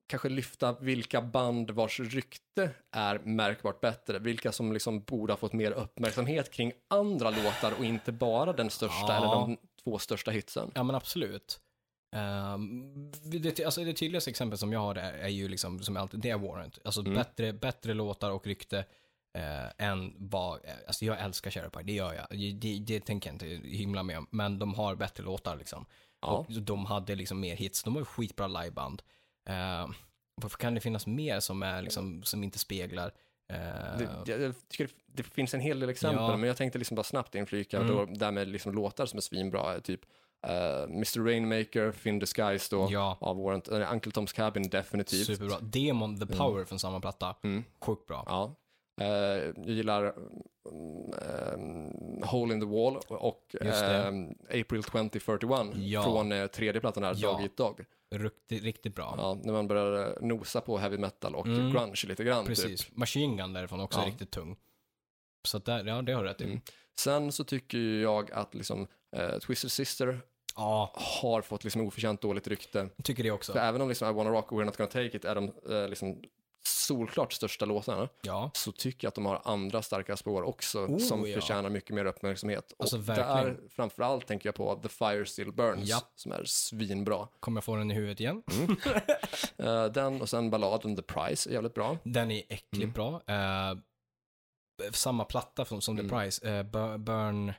kanske lyfta vilka band vars rykte är märkbart bättre, vilka som liksom borde ha fått mer uppmärksamhet kring andra låtar och inte bara den största Ja. eller de två största hitsen. Ja men absolut. Um, det, alltså det tydligaste exemplet som jag har är, är ju liksom, som alltid, det är Warrant. Alltså Mm. bättre, bättre låtar och rykte eh, än vad, eh, alltså jag älskar Cherry Pie, det gör jag. Det, det, det tänker jag inte hymla med om, men de har bättre låtar liksom. Ja. Och de hade liksom mer hits, de var ju skitbra liveband. Uh, varför kan det finnas mer som är liksom, som inte speglar eh, Det, jag, jag tycker det, det finns en hel del exempel, Ja. men jag tänkte liksom bara snabbt inflika Mm. då, där med liksom låtar som är svinbra, typ uh, Mr. Rainmaker, Finn Disguise då, Ja. av Warrant, uh, Uncle Tom's Cabin definitivt. Superbra. Demon, The Power från samma platta, Mm. sjukt bra. Ja. Eh, jag gillar mm, ehm, Hole in the Wall och ehm, April 2041 Ja. från eh, tredje plattan här, Ja. Dog Eat Dog. Riktigt, riktigt bra. Ja, när man börjar eh, nosa på heavy metal och Mm. grunge lite grann. Typ. Precis. Machine Gun därifrån också Ja. riktigt tung. Så där, ja det har du rätt i. Mm. Sen så tycker jag att liksom, eh, Twisted Sister Ja, har fått liksom oförtjänt dåligt rykte. jag tycker det också. För även om liksom I wanna rock och We're not gonna take it är de eh, liksom solklart största låtarna, Ja, så tycker jag att de har andra starka spår också Oh, som ja. förtjänar mycket mer uppmärksamhet. Alltså, och verkligen. där framförallt tänker jag på The Fire Still Burns, Ja. som är svinbra. kommer jag få den i huvudet igen. Eh, den och sen balladen The Price är jävligt bra. Den är äckligt Mm. bra. Eh, samma platta som, som The Mm. Price, Bu- Burn,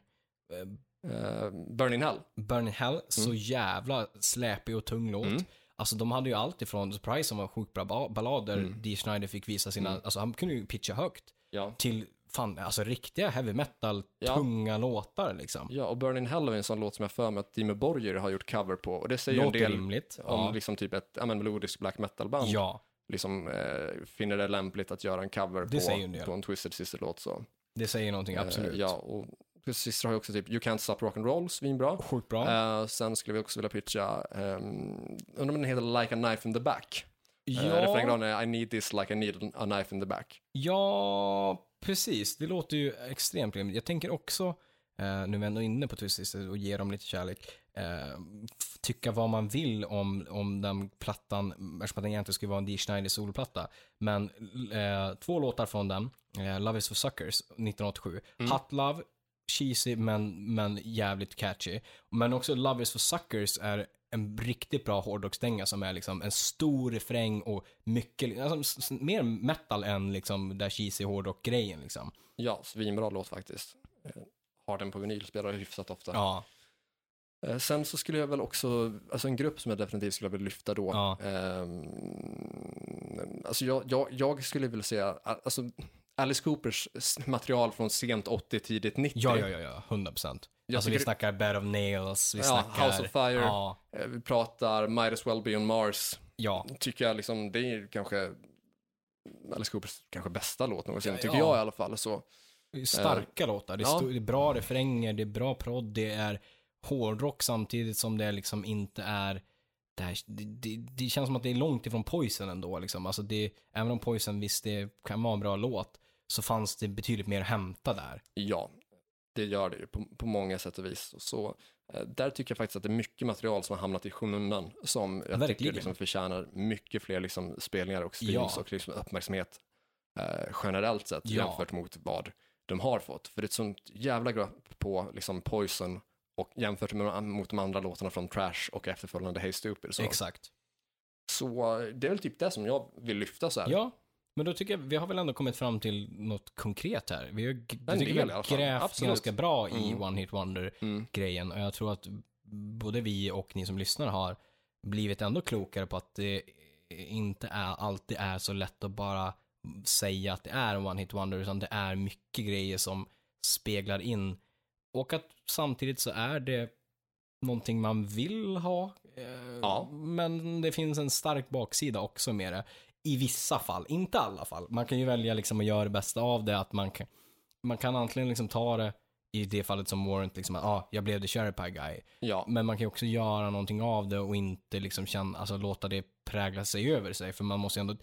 Uh, Burn in Hell. Burn in Hell, så jävla släpig och tung låt. Mm. Alltså de hade ju allt ifrån The Price som var sjukt bra ba- ballader, Mm. Dee Schneider fick visa sina, Mm. alltså han kunde ju pitcha högt, Ja. till fan, alltså riktiga heavy metal, Ja. tunga låtar liksom. Ja, och Burning Hell är en sån låt som jag för mig att Dimmu Borgir har gjort cover på. Och det säger ju en Låter del rimligt. om Ja. liksom typ ett ja, men, melodiskt black metal-band. ja, Liksom eh, finner det lämpligt att göra en cover Det säger en på, på en Twisted Sister-låt. Så. det säger någonting, Eh, absolut. ja, och Sister har ju också typ You Can't Stop Rock'n'Roll, svinbra. Sjukt bra. Eh, sen skulle vi också vilja pitcha, um, undrar om den heter Like a Knife in the Back. Ja. ja, refrängraden är I need this like I need a knife in the back. ja, precis. Det låter ju extremt rimligt. Jag tänker också, eh, nu är vi ändå inne på Twisted och ger dem lite kärlek, eh, f- tycka vad man vill om, om den plattan, eftersom den egentligen skulle vara en Dee Schneider solplatta. Men eh, två låtar från den, eh, Love is for suckers, 1987. Mm. Hot Love, cheesy men, men jävligt catchy. Men också Love is for suckers är en riktigt bra hårdrocksdänga som är liksom en stor refräng och mycket, alltså, mer metal än liksom där cheesy hårdrock-grejen liksom. Ja, svinbra låt faktiskt. Eh, har den på vinyl, spelar hyfsat ofta. Ja, Eh, sen så skulle jag väl också, alltså en grupp som jag definitivt skulle vilja lyfta då. Ja. ehm, alltså jag, jag, jag skulle vilja säga, alltså Alice Coopers material från sent 80, tidigt 90. ja, ja, ja, ja 100 procent. Alltså vi tycker- snackar Bed of Nails, vi Ja, snackar... House of Fire. Ja, Eh, Vi pratar Might as well be on Mars. ja, Tycker jag liksom, det är kanske Alice Coopers kanske bästa låt någonsin, Ja, tycker ja. jag i alla fall. Så, starka låtar. Det är, ja. sto- det är bra refränger, det är bra prodd, det är hårdrock samtidigt som det liksom inte är det, här, det, det, det känns som att det är långt ifrån Poison ändå. Liksom. Alltså det, även om Poison visst det kan vara en bra låt, så fanns det betydligt mer att hämta där. ja, det gör det ju på, på många sätt och vis. Så eh, där tycker jag faktiskt att det är mycket material som har hamnat i skymundan som jag tycker Verkligen. liksom förtjänar mycket fler liksom spelningar och streams Ja. och liksom uppmärksamhet eh, generellt sett Ja. jämfört mot vad de har fått. För det är ett sånt jävla grepp på liksom Poison och jämfört med, mot de andra låtarna från Trash och efterföljande Hey Stupid. Så, Exakt. så det är väl typ det som jag vill lyfta så här. Ja, men då tycker jag, vi har väl ändå kommit fram till något konkret här. Vi har, jag tycker del vi har grävt Absolut. ganska bra i Mm. One Hit Wonder-grejen. Mm. Och jag tror att både vi och ni som lyssnar har blivit ändå klokare på att det inte är, alltid är så lätt att bara säga att det är en One Hit Wonder, utan det är mycket grejer som speglar in. Och att samtidigt så är det någonting man vill ha. eh, Ja. Men det finns en stark baksida också med det. I vissa fall, inte alla fall. Man kan ju välja liksom att göra det bästa av det, att man kan, man kan antingen liksom ta det i det fallet som Warrant, liksom att ah, jag blev the pie guy. Ja, Men man kan ju också göra någonting av det och inte liksom känna, alltså låta det prägla sig över sig. För man måste ju ändå,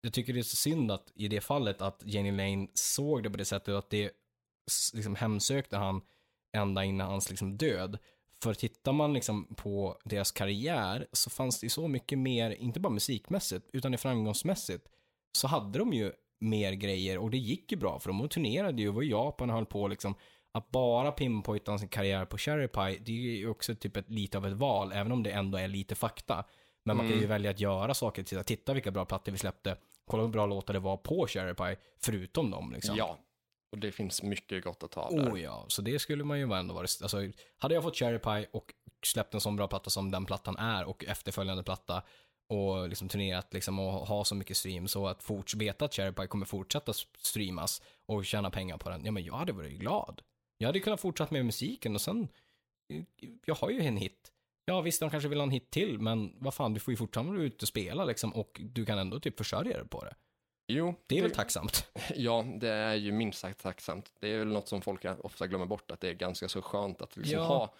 jag tycker det är så synd att i det fallet att Jenny Lane såg det på det sättet att det liksom hemsökte han ända innan hans liksom död. För tittar man liksom på deras karriär så fanns det ju så mycket mer, inte bara musikmässigt, utan i framgångsmässigt, så hade de ju mer grejer och det gick ju bra för de turnerade ju och var i Japan och höll på liksom att bara pinpointa sin karriär på Cherry Pie, det är ju också typ ett, lite av ett val, även om det ändå är lite fakta. Men man kan ju Mm. välja att göra saker, titta, titta vilka bra plattor vi släppte, kolla hur bra låtar det var på Cherry Pie, förutom dem liksom. ja. Och det finns mycket gott att ta av där. Oh ja, så det skulle man ju ändå vara, alltså hade jag fått Cherry Pie och släppt en sån bra platta som den plattan är och efterföljande platta och liksom turnerat liksom och ha så mycket stream så att fort, veta att Cherry Pie kommer fortsätta streamas och tjäna pengar på den, ja men jag hade varit glad. Jag hade kunnat fortsätta med musiken och sen, eh, jag har ju en hit. Ja visst, de kanske vill ha en hit till, men vad fan, du får ju fortfarande vara ute och spela liksom och du kan ändå typ försörja dig på det. Jo, Det är väl tacksamt? Ja, det är ju minst sagt tacksamt. Det är väl något som folk ofta glömmer bort, att det är ganska så skönt att liksom Ja. ha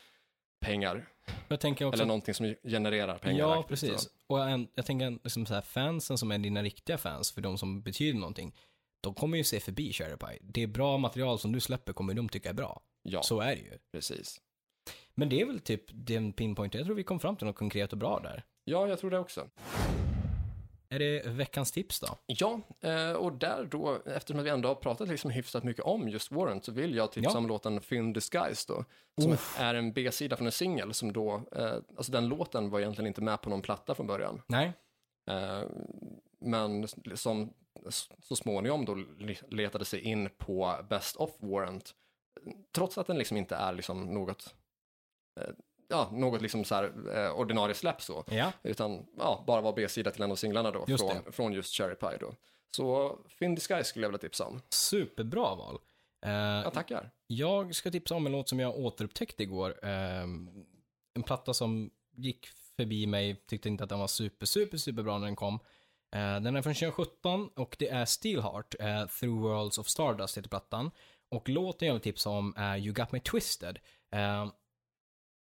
pengar. Jag tänker också Eller någonting som genererar pengar. Ja, aktivt, precis. så. Och en, jag tänker liksom så här, fansen som är dina riktiga fans, för de som betyder någonting, de kommer ju se förbi Cherry Pie. Det är bra material som du släpper kommer de tycka är bra. Ja, Så är det ju. precis. Men det är väl typ den pinpoint, jag tror vi kom fram till något konkret och bra där. Ja, jag tror det också. Är det veckans tips då? Ja, eh, och där då, eftersom vi ändå har pratat liksom hyfsat mycket om just Warrant, så vill jag tipsa Ja. om låten Thin Disguise då, som är en B-sida från en singel som då, eh, alltså den låten var egentligen inte med på någon platta från början. Nej? Eh, men som så småningom då le- letade sig in på Best of Warrant. Trots att den liksom inte är liksom något, ja, något liksom så här eh, ordinarie släpp så. Ja. Utan ja, bara var B-sida till en av singlarna då, Just från, från just Cherry Pie då. Så Thin Disguise skulle jag vilja tipsa om. Superbra val. Eh, Jag tackar. jag ska tipsa om en låt som jag återupptäckte igår. Eh, en platta som gick förbi mig, tyckte inte att den var super, super, super bra när den kom. Eh, den är från 2017 och det är Steelheart, eh, Through Worlds of Stardust heter plattan. Och låten jag vill tipsa om är You Got Me Twisted.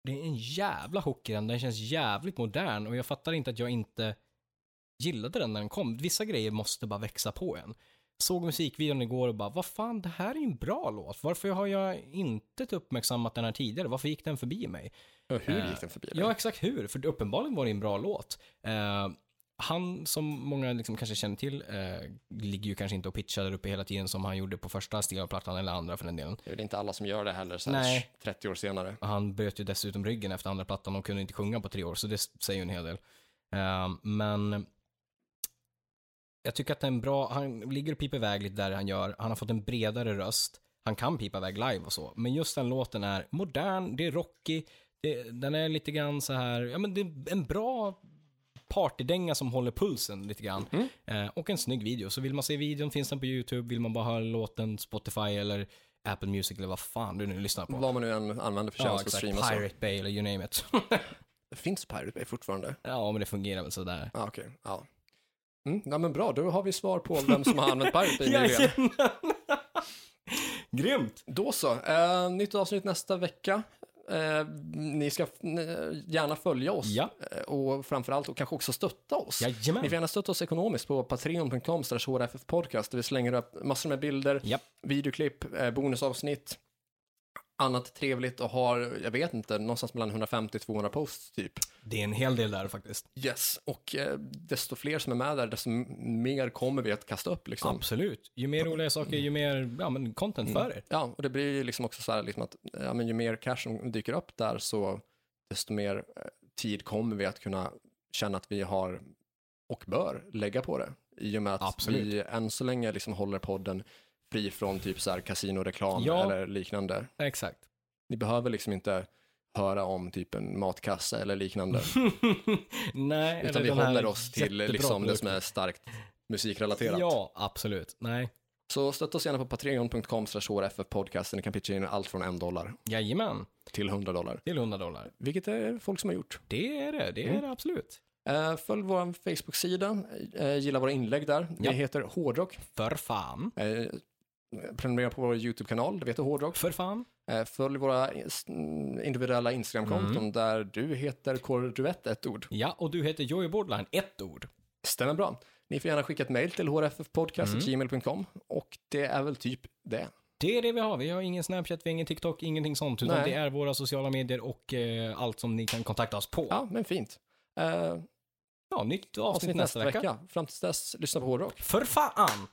Eh, det är en jävla hook i den, den känns jävligt modern och jag fattar inte att jag inte gillade den när den kom. Vissa grejer måste bara växa på en. Såg musikvideon igår och bara, vad fan, det här är ju en bra låt. Varför har jag inte uppmärksammat den här tidigare? Varför gick den förbi mig? Ja, Hur Eh, gick den förbi dig? Ja, exakt hur. För uppenbarligen var det en bra låt. Han, som många liksom kanske känner till, eh, ligger ju kanske inte och pitchar där uppe hela tiden som han gjorde på första Steel-plattan eller andra för den delen. Det är väl inte alla som gör det heller så här Nej. 30 år senare. Han bröt ju dessutom ryggen efter andra plattan och kunde inte sjunga på tre år, så det säger ju en hel del. Eh, men jag tycker att det är en bra, han ligger och piper iväg lite där han gör. Han har fått en bredare röst. Han kan pipa iväg live och så. Men just den låten är modern, det är rocky, det, den är lite grann så här, ja men det är en bra partydänga som håller pulsen lite grann. Mm. Eh, och en snygg video. Så vill man se videon finns den på YouTube, vill man bara höra låten Spotify eller Apple Music eller vad fan du nu lyssnar på. Vad man nu än använder för Ja, tjänst att exakt. streama. Pirate Bay eller you name it. Finns Pirate Bay fortfarande? ja, men det fungerar väl sådär. Ja, okej. Ja. Mm, ja, men bra, då har vi svar på vem som har använt Pirate Bay nyligen. Grymt! Då så, eh, nytt avsnitt nästa vecka. Eh, ni ska n- gärna följa oss Ja. eh, och framförallt och kanske också stötta oss. Jajamän. Ni får gärna stötta oss ekonomiskt på patreon.com podcast där vi slänger upp massor med bilder, Japp. videoklipp, eh, bonusavsnitt, annat trevligt och har, jag vet inte, någonstans mellan 150-200 posts typ. Det är en hel del där faktiskt. Yes, och eh, desto fler som är med där, desto mer kommer vi att kasta upp liksom. Absolut. Ju mer roliga saker, ju mer ja, men content för er. Ja, och det blir ju liksom också så här liksom att ja, men ju mer cash som dyker upp där så desto mer eh, tid kommer vi att kunna känna att vi har och bör lägga på det. I och med att Absolut. vi än så länge liksom håller podden fri från typ så här kasinoreklam Ja. eller liknande. Exakt. Ni behöver liksom inte höra om typ en matkasse eller liknande. Nej, utan vi håller oss till liksom det som är starkt musikrelaterat. Ja, absolut. Nej. Så stötta oss gärna på patreon.com podcast. Ni kan pitcha in allt från en dollar Jajamän. till 100 dollar. Till 100 dollar. Vilket är folk som har gjort. Det är det. Det är Mm. det absolut. Eh, följ vår Facebook-sida, eh, gilla våra inlägg där. Det Ja. heter Hårdrock. För fan. Eh, prenumerera på vår YouTube-kanal, det heter Hårdrock. För fan. Eh, följ våra individuella Instagram-konton Mm. där du heter Korduett, ett ord. Ja, och du heter Joey Bordline, ett ord. Stämmer bra. Ni får gärna skicka ett mejl till hrffpodcast.gmail.com och det är väl typ det. Det är det vi har. Vi har ingen Snapchat, vi har ingen TikTok, ingenting sånt. Utan Nej. det är våra sociala medier och eh, allt som ni kan kontakta oss på. Ja, men fint. Eh, Ja, nytt avsnitt, nästa, vecka. Fram tills dess, lyssna på Hårdrock. För fan!